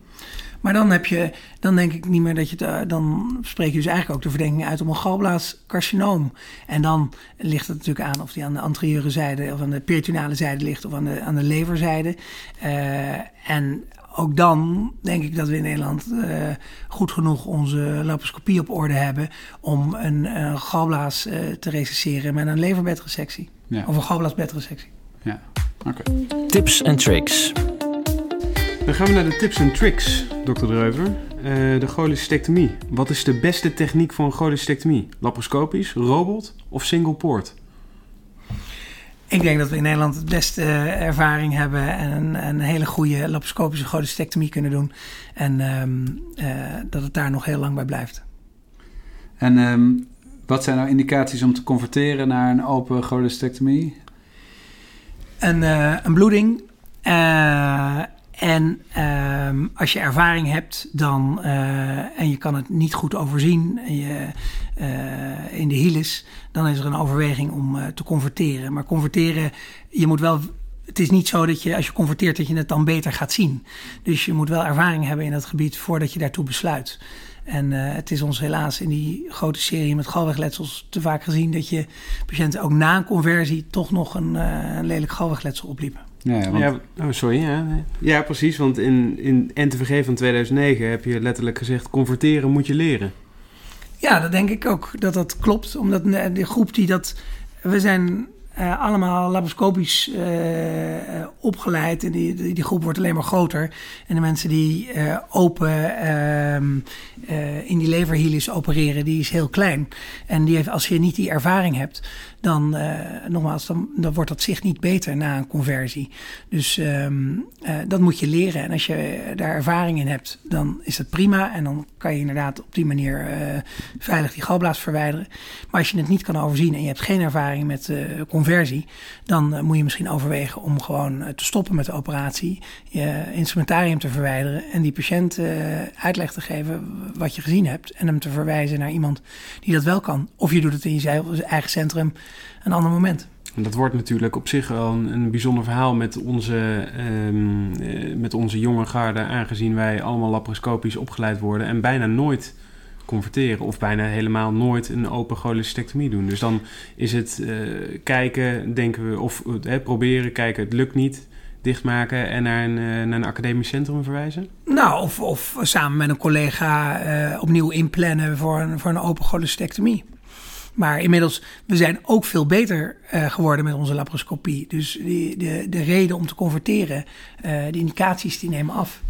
Maar dan heb je, dan denk ik niet meer dat je dan spreek je dus eigenlijk ook de verdenking uit om een galblaascarcinoom. En dan ligt het natuurlijk aan of die aan de anterieure zijde of aan de peritonale zijde ligt of aan de, aan de leverzijde. Eh, en ook dan denk ik dat we in Nederland eh, goed genoeg onze laparoscopie op orde hebben om een, een galblaas eh, te recesseren met een leverbedresectie. Ja, Of een galblaasbedresectie. ja. oké. Tips en tricks. Dan gaan we naar de tips en tricks, dokter Dreuver. Eh, de cholecystectomie. Wat is de beste techniek voor een cholecystectomie? Laparoscopisch, robot of single poort? Ik denk dat we in Nederland het beste eh, ervaring hebben en een, een hele goede laparoscopische cholecystectomie kunnen doen. En ehm, eh, dat het daar nog heel lang bij blijft. En ehm, wat zijn nou indicaties om te converteren naar een open cholecystectomie? Een, eh, een bloeding. eh, en ehm, als je ervaring hebt dan, eh, en je kan het niet goed overzien en je, in de hilis, dan is er een overweging om te converteren. Maar converteren, je moet wel het is niet zo dat je als je converteert dat je het dan beter gaat zien. Dus je moet wel ervaring hebben in dat gebied voordat je daartoe besluit. En uh, het is ons helaas in die grote serie met galwegletsels te vaak gezien dat je patiënten ook na een conversie toch nog een, uh, een lelijk galwegletsel opliepen. Ja, ja, want... ja oh, sorry. Ja. ja, precies. Want in, in NTVG van 2009 heb je letterlijk gezegd: converteren moet je leren. Ja, dat denk ik ook dat dat klopt. Omdat de groep die dat. We zijn uh, allemaal laparoscopisch uh, opgeleid. En die, die, groep wordt alleen maar groter. En de mensen die open in die leverhelis opereren, die is heel klein. En die heeft, als je niet die ervaring hebt, dan, nogmaals, dan, wordt dat zicht niet beter na een conversie. Dus um, dat moet je leren. En als je daar ervaring in hebt, dan is dat prima. En dan kan je inderdaad op die manier veilig die galblaas verwijderen. Maar als je het niet kan overzien en je hebt geen ervaring met conversie dan moet je misschien overwegen om gewoon te stoppen met de operatie, je instrumentarium te verwijderen en die patiënt uitleg te geven wat je gezien hebt en hem te verwijzen naar iemand die dat wel kan. Of je doet het in je eigen centrum een ander moment. En dat wordt natuurlijk op zich wel een, een bijzonder verhaal met onze, um, met onze jonge garde, aangezien wij allemaal laparoscopisch opgeleid worden en bijna nooit converteren of bijna helemaal nooit een open cholecystectomie doen. Dus dan is het uh, kijken, denken we, of uh, proberen, kijken, het lukt niet, dichtmaken en naar een, naar een academisch centrum verwijzen? Nou, of, of samen met een collega opnieuw inplannen voor een, voor een open cholecystectomie. Maar inmiddels, we zijn ook veel beter uh, geworden met onze laparoscopie. Dus die, de, de reden om te converteren, uh, de indicaties, die nemen af.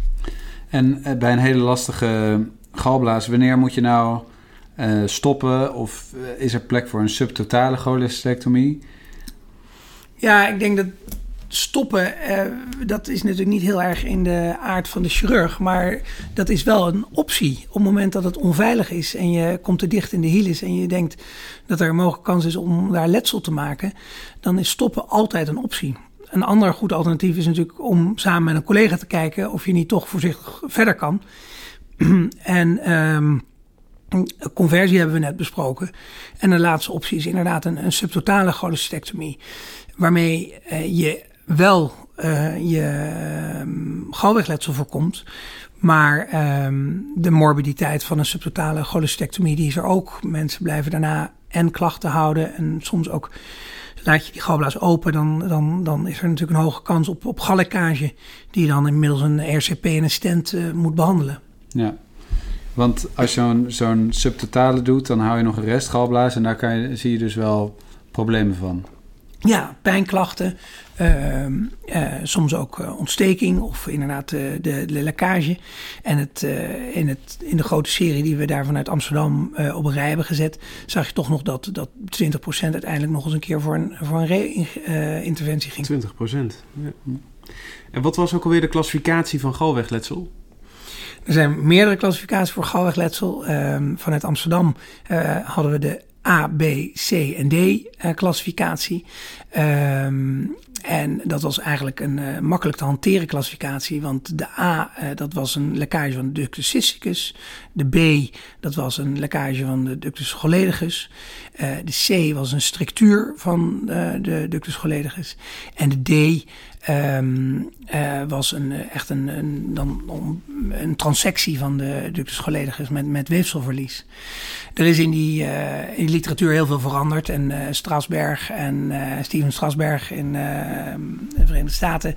En uh, bij een hele lastige galblaas, wanneer moet je nou uh, stoppen? Of is er plek voor een subtotale cholecystectomie? Ja, ik denk dat stoppen, uh, dat is natuurlijk niet heel erg in de aard van de chirurg. Maar dat is wel een optie. Op het moment dat het onveilig is en je komt te dicht in de hilis en je denkt dat er een mogelijke kans is om daar letsel te maken, dan is stoppen altijd een optie. Een ander goed alternatief is natuurlijk om samen met een collega te kijken of je niet toch voorzichtig verder kan. en um, conversie hebben we net besproken. En de laatste optie is inderdaad een, subtotale cholecystectomie. Waarmee uh, je wel uh, je um, galwegletsel voorkomt. Maar um, de morbiditeit van een subtotale cholecystectomie die is er ook. Mensen blijven daarna en klachten houden en soms ook laat je die galblaas open, dan, dan, dan is er natuurlijk een hoge kans op, op gallekkage, die je dan inmiddels een RCP en een stent uh, moet behandelen. Ja, want als je zo'n zo'n subtotale doet, dan hou je nog een restgalblaas en daar kan je, zie je dus wel problemen van. Ja, pijnklachten, uh, uh, soms ook uh, ontsteking of inderdaad de, de, lekkage. En het, in, het, in de grote serie die we daar vanuit Amsterdam op een rij hebben gezet, zag je toch nog dat, dat 20% uiteindelijk nog eens een keer voor een, voor een re-interventie ging. 20%. Ja. En wat was ook alweer de klassificatie van galwegletsel? Er zijn meerdere klassificaties voor galwegletsel. Um, vanuit Amsterdam uh, hadden we de A, B, C en D uh, klassificatie. Um, en dat was eigenlijk een uh, makkelijk te hanteren klassificatie. Want de A, dat was een lekkage van de ductus cysticus. De B, dat was een lekkage van de ductus choledicus. de C was een structuur van de ductus choledicus. En de D Um, uh, was een, echt een, dan, een transectie van de ductus met, met weefselverlies. Er is in die, uh, in literatuur heel veel veranderd. En Strasberg en Steven Strasberg in de Verenigde Staten.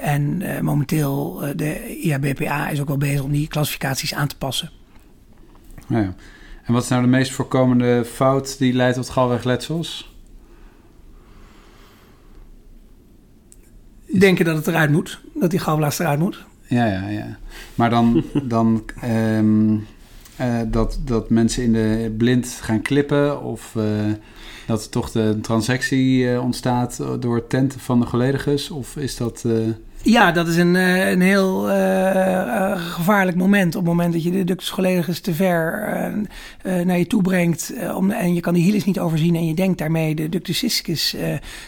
en momenteel de IABPA is ook wel bezig om die klassificaties aan te passen. Ja. En wat is nou de meest voorkomende fout die leidt tot galwegletsels? Denken dat het eruit moet. Dat die galblaas eruit moet. Ja, ja, ja. Maar dan, dan um, uh, dat, dat mensen in de blind gaan klippen of uh, dat er toch de transectie uh, ontstaat door het tenten van de choledicus? Of is dat... Ja, dat is een, een heel gevaarlijk moment. Op het moment dat je de ductus choledicus te ver naar je toe brengt... om, en je kan die hilis niet overzien... en je denkt daarmee de ductus cysticus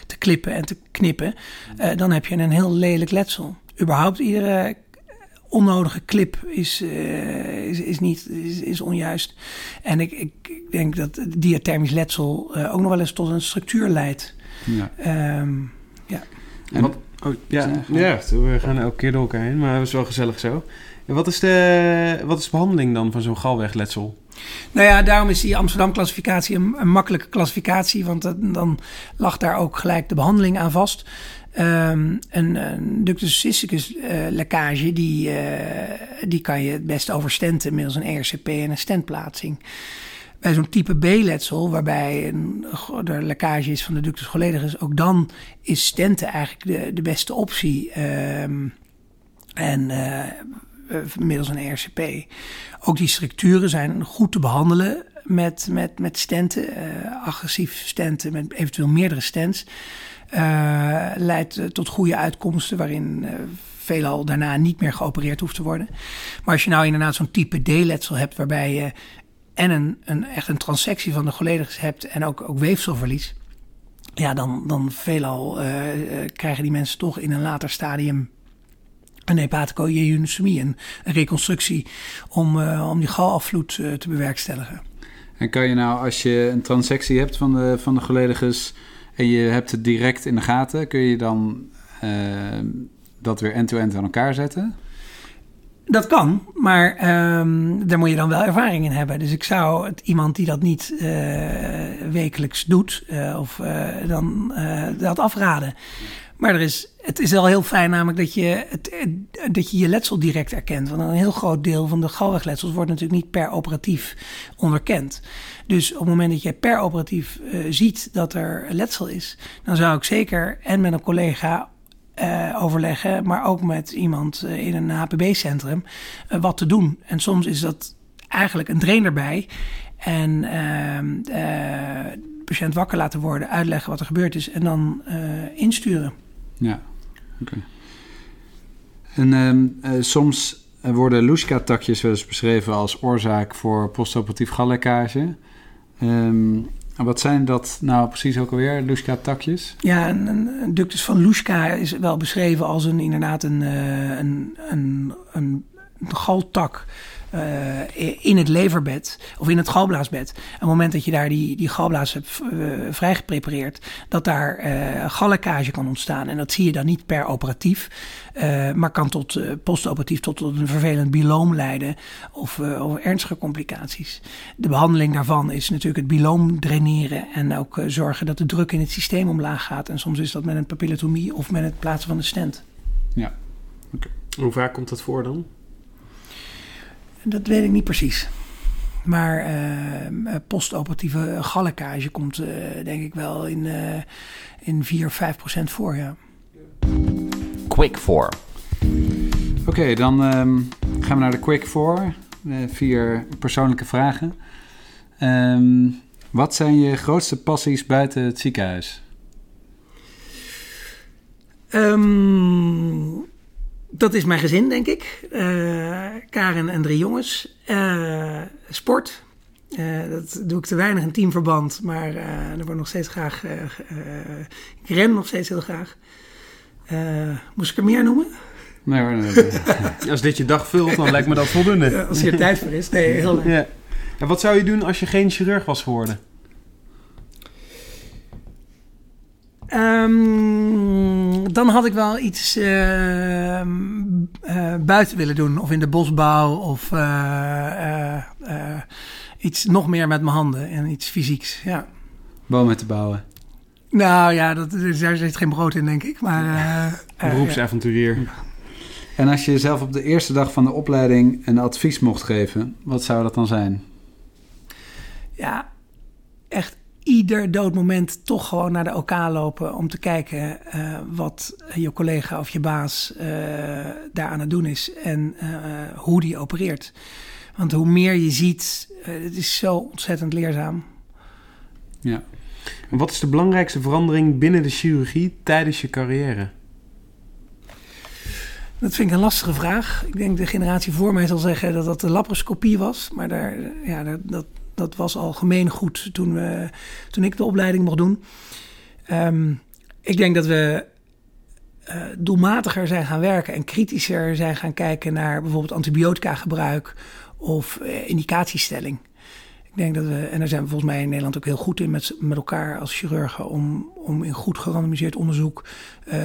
te klippen en te knippen... dan heb je een heel lelijk letsel. Überhaupt iedere onnodige clip is, uh, is, is, niet, is, is, onjuist. En ik, ik denk dat diathermisch letsel uh, ook nog wel eens tot een structuur leidt. Ja. Um, ja. En wat, oh, ja, ja, we gaan elke keer door elkaar heen, maar het is wel gezellig zo. En wat is de, wat is de behandeling dan van zo'n galwegletsel? Nou ja, daarom is die Amsterdam-klassificatie een, een, makkelijke klassificatie, want dan lag daar ook gelijk de behandeling aan vast. Um, een, een ductus cysticus uh, lekkage, die, uh, die kan je het best overstenten middels een ERCP en een stentplaatsing. Bij zo'n type B-letsel, waarbij een, er lekkage is van de ductus choledicus, ook dan is stenten eigenlijk de, de beste optie. Um, en uh, middels een ERCP. Ook die structuren zijn goed te behandelen met, met, met stenten, agressief stenten met eventueel meerdere stents. Uh, leidt tot goede uitkomsten waarin uh, veelal daarna niet meer geopereerd hoeft te worden. Maar als je nou inderdaad zo'n type D-letsel hebt waarbij je en een, een, echt een transectie van de choledicus hebt en ook, ook weefselverlies. Ja, dan, dan veelal uh, krijgen die mensen toch in een later stadium een hepatico-jejunosomie, een, een reconstructie om, om die galafvloed te bewerkstelligen. En kan je nou, als je een transectie hebt van de, van de en je hebt het direct in de gaten, kun je dan dat weer end-to-end aan elkaar zetten? Dat kan, maar um, daar moet je dan wel ervaring in hebben. Dus ik zou het, iemand die dat niet uh, wekelijks doet, uh, of dan dat afraden. Maar er is, het is wel heel fijn namelijk dat je, het, dat je je letsel direct erkent. Want een heel groot deel van de galwegletsels wordt natuurlijk niet per operatief onderkend. Dus op het moment dat je per operatief ziet dat er letsel is, dan zou ik zeker en met een collega uh, overleggen, maar ook met iemand uh, in een HPB-centrum wat te doen. En soms is dat eigenlijk een drain erbij en ehm, de patiënt wakker laten worden, uitleggen wat er gebeurd is en dan insturen. Ja, oké. En um, soms worden Luschka-takjes wel eens beschreven als oorzaak voor postoperatief gallekkage. Um, wat zijn dat nou precies ook alweer, Luschka-takjes? Ja, een, ductus van Luschka is wel beschreven als een, inderdaad een, een, een, een galtak uh, in het leverbed of in het galblaasbed. Op het moment dat je daar die, die galblaas hebt uh, vrijgeprepareerd, dat daar uh, gallekkage kan ontstaan. En dat zie je dan niet per operatief, maar kan tot postoperatief tot, tot een vervelend biloom leiden of, of ernstige complicaties. De behandeling daarvan is natuurlijk het biloom draineren en ook zorgen dat de druk in het systeem omlaag gaat. En soms is dat met een papillotomie of met het plaatsen van de stent. Ja, okay. Hoe vaak komt dat voor dan? Dat weet ik niet precies. Maar uh, postoperatieve gallekkage komt uh, denk ik wel in, uh, in 4 of 5 procent voor, ja. Quick 4. Oké, okay, dan um, gaan we naar de Quick 4. vier persoonlijke vragen. Um, wat zijn je grootste passies buiten het ziekenhuis? Um, dat is mijn gezin, denk ik. Uh, Karen en drie jongens. Uh, sport. Uh, dat doe ik te weinig in teamverband, maar er wordt nog steeds graag. ik ren nog steeds heel graag. moest ik er meer noemen? Nee hoor. Nee, nee. als dit je dag vult, dan lijkt me dat voldoende. als hier tijd voor is. Nee, heel leuk. Ja. En wat zou je doen als je geen chirurg was geworden? Um, dan had ik wel iets uh, uh, buiten willen doen. Of in de bosbouw. Of uh, iets nog meer met mijn handen. En iets fysieks, ja. Bomen te bouwen. Nou ja, dat, daar zit geen brood in, denk ik. Maar, Beroepsavonturier. Ja. En als je jezelf op de eerste dag van de opleiding een advies mocht geven, wat zou dat dan zijn? Ja, echt ieder doodmoment toch gewoon naar de OK lopen om te kijken uh, wat je collega of je baas uh, daar aan het doen is en uh, hoe die opereert. Want hoe meer je ziet, het is zo ontzettend leerzaam. Ja. En wat is de belangrijkste verandering binnen de chirurgie tijdens je carrière? Dat vind ik een lastige vraag. Ik denk de generatie voor mij zal zeggen dat dat de laparoscopie was. Maar daar, ja, dat, dat was al goed toen, we, toen ik de opleiding mocht doen. Um, ik denk dat we uh, doelmatiger zijn gaan werken en kritischer zijn gaan kijken naar bijvoorbeeld antibiotica gebruik of uh, indicatiestelling. Ik denk dat we, en daar zijn we volgens mij in Nederland ook heel goed in met, met elkaar als chirurgen om, om in goed gerandomiseerd onderzoek uh,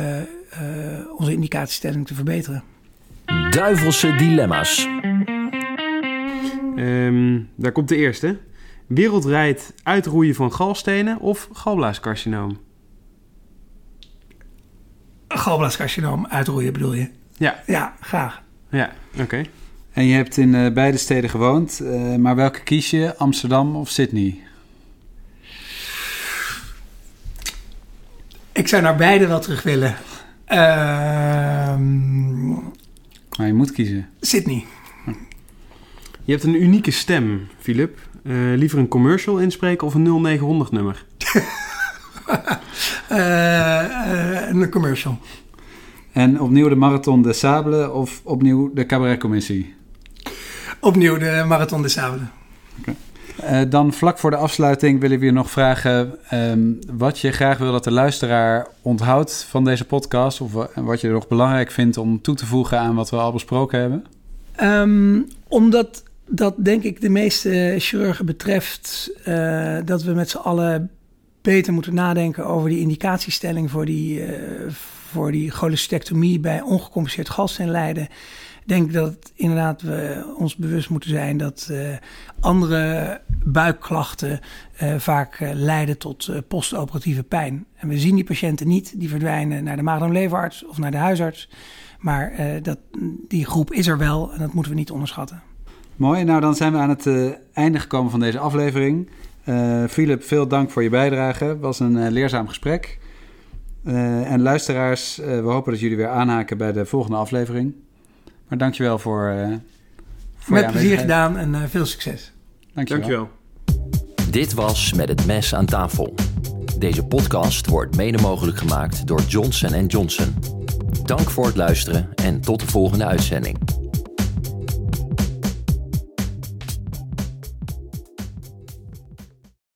onze indicatiestelling te verbeteren. Duivelse dilemma's. Um, daar komt de eerste. Wereldwijd uitroeien van galstenen of galblaascarcinoom? Galblaascarcinoom uitroeien bedoel je? Ja. Ja, graag. Ja, oké. En je hebt in uh, beide steden gewoond, uh, maar welke kies je, Amsterdam of Sydney? Ik zou naar beide wel terug willen. Uh, maar je moet kiezen. Sydney. Je hebt een unieke stem, Filip. Uh, liever een commercial inspreken of een 0900 nummer? uh, een commercial. En opnieuw de Marathon de Sable of opnieuw de Cabaretcommissie? Opnieuw de Marathon de Sable. Okay. Uh, dan vlak voor de afsluiting willen we je nog vragen um, wat je graag wil dat de luisteraar onthoudt van deze podcast. Of wat je nog belangrijk vindt om toe te voegen aan wat we al besproken hebben. Um, omdat dat denk ik de meeste chirurgen betreft uh, dat we met z'n allen beter moeten nadenken over die indicatiestelling voor die, uh, voor die cholecystectomie bij ongecompenseerd galsteenlijden. Ik denk dat inderdaad we ons bewust moeten zijn dat uh, andere buikklachten vaak leiden tot postoperatieve pijn. En we zien die patiënten niet, die verdwijnen naar de maag-darm-leverarts of naar de huisarts. Maar dat, die groep is er wel en dat moeten we niet onderschatten. Mooi, nou dan zijn we aan het einde gekomen van deze aflevering. Philip, veel dank voor je bijdrage. Het was een leerzaam gesprek. en luisteraars, we hopen dat jullie weer aanhaken bij de volgende aflevering. Maar dankjewel voor. Uh, voor Met plezier gedaan en uh, veel succes. Dankjewel. dankjewel. Dit was Met het Mes aan tafel. Deze podcast wordt mede mogelijk gemaakt door Johnson Johnson. Dank voor het luisteren en tot de volgende uitzending.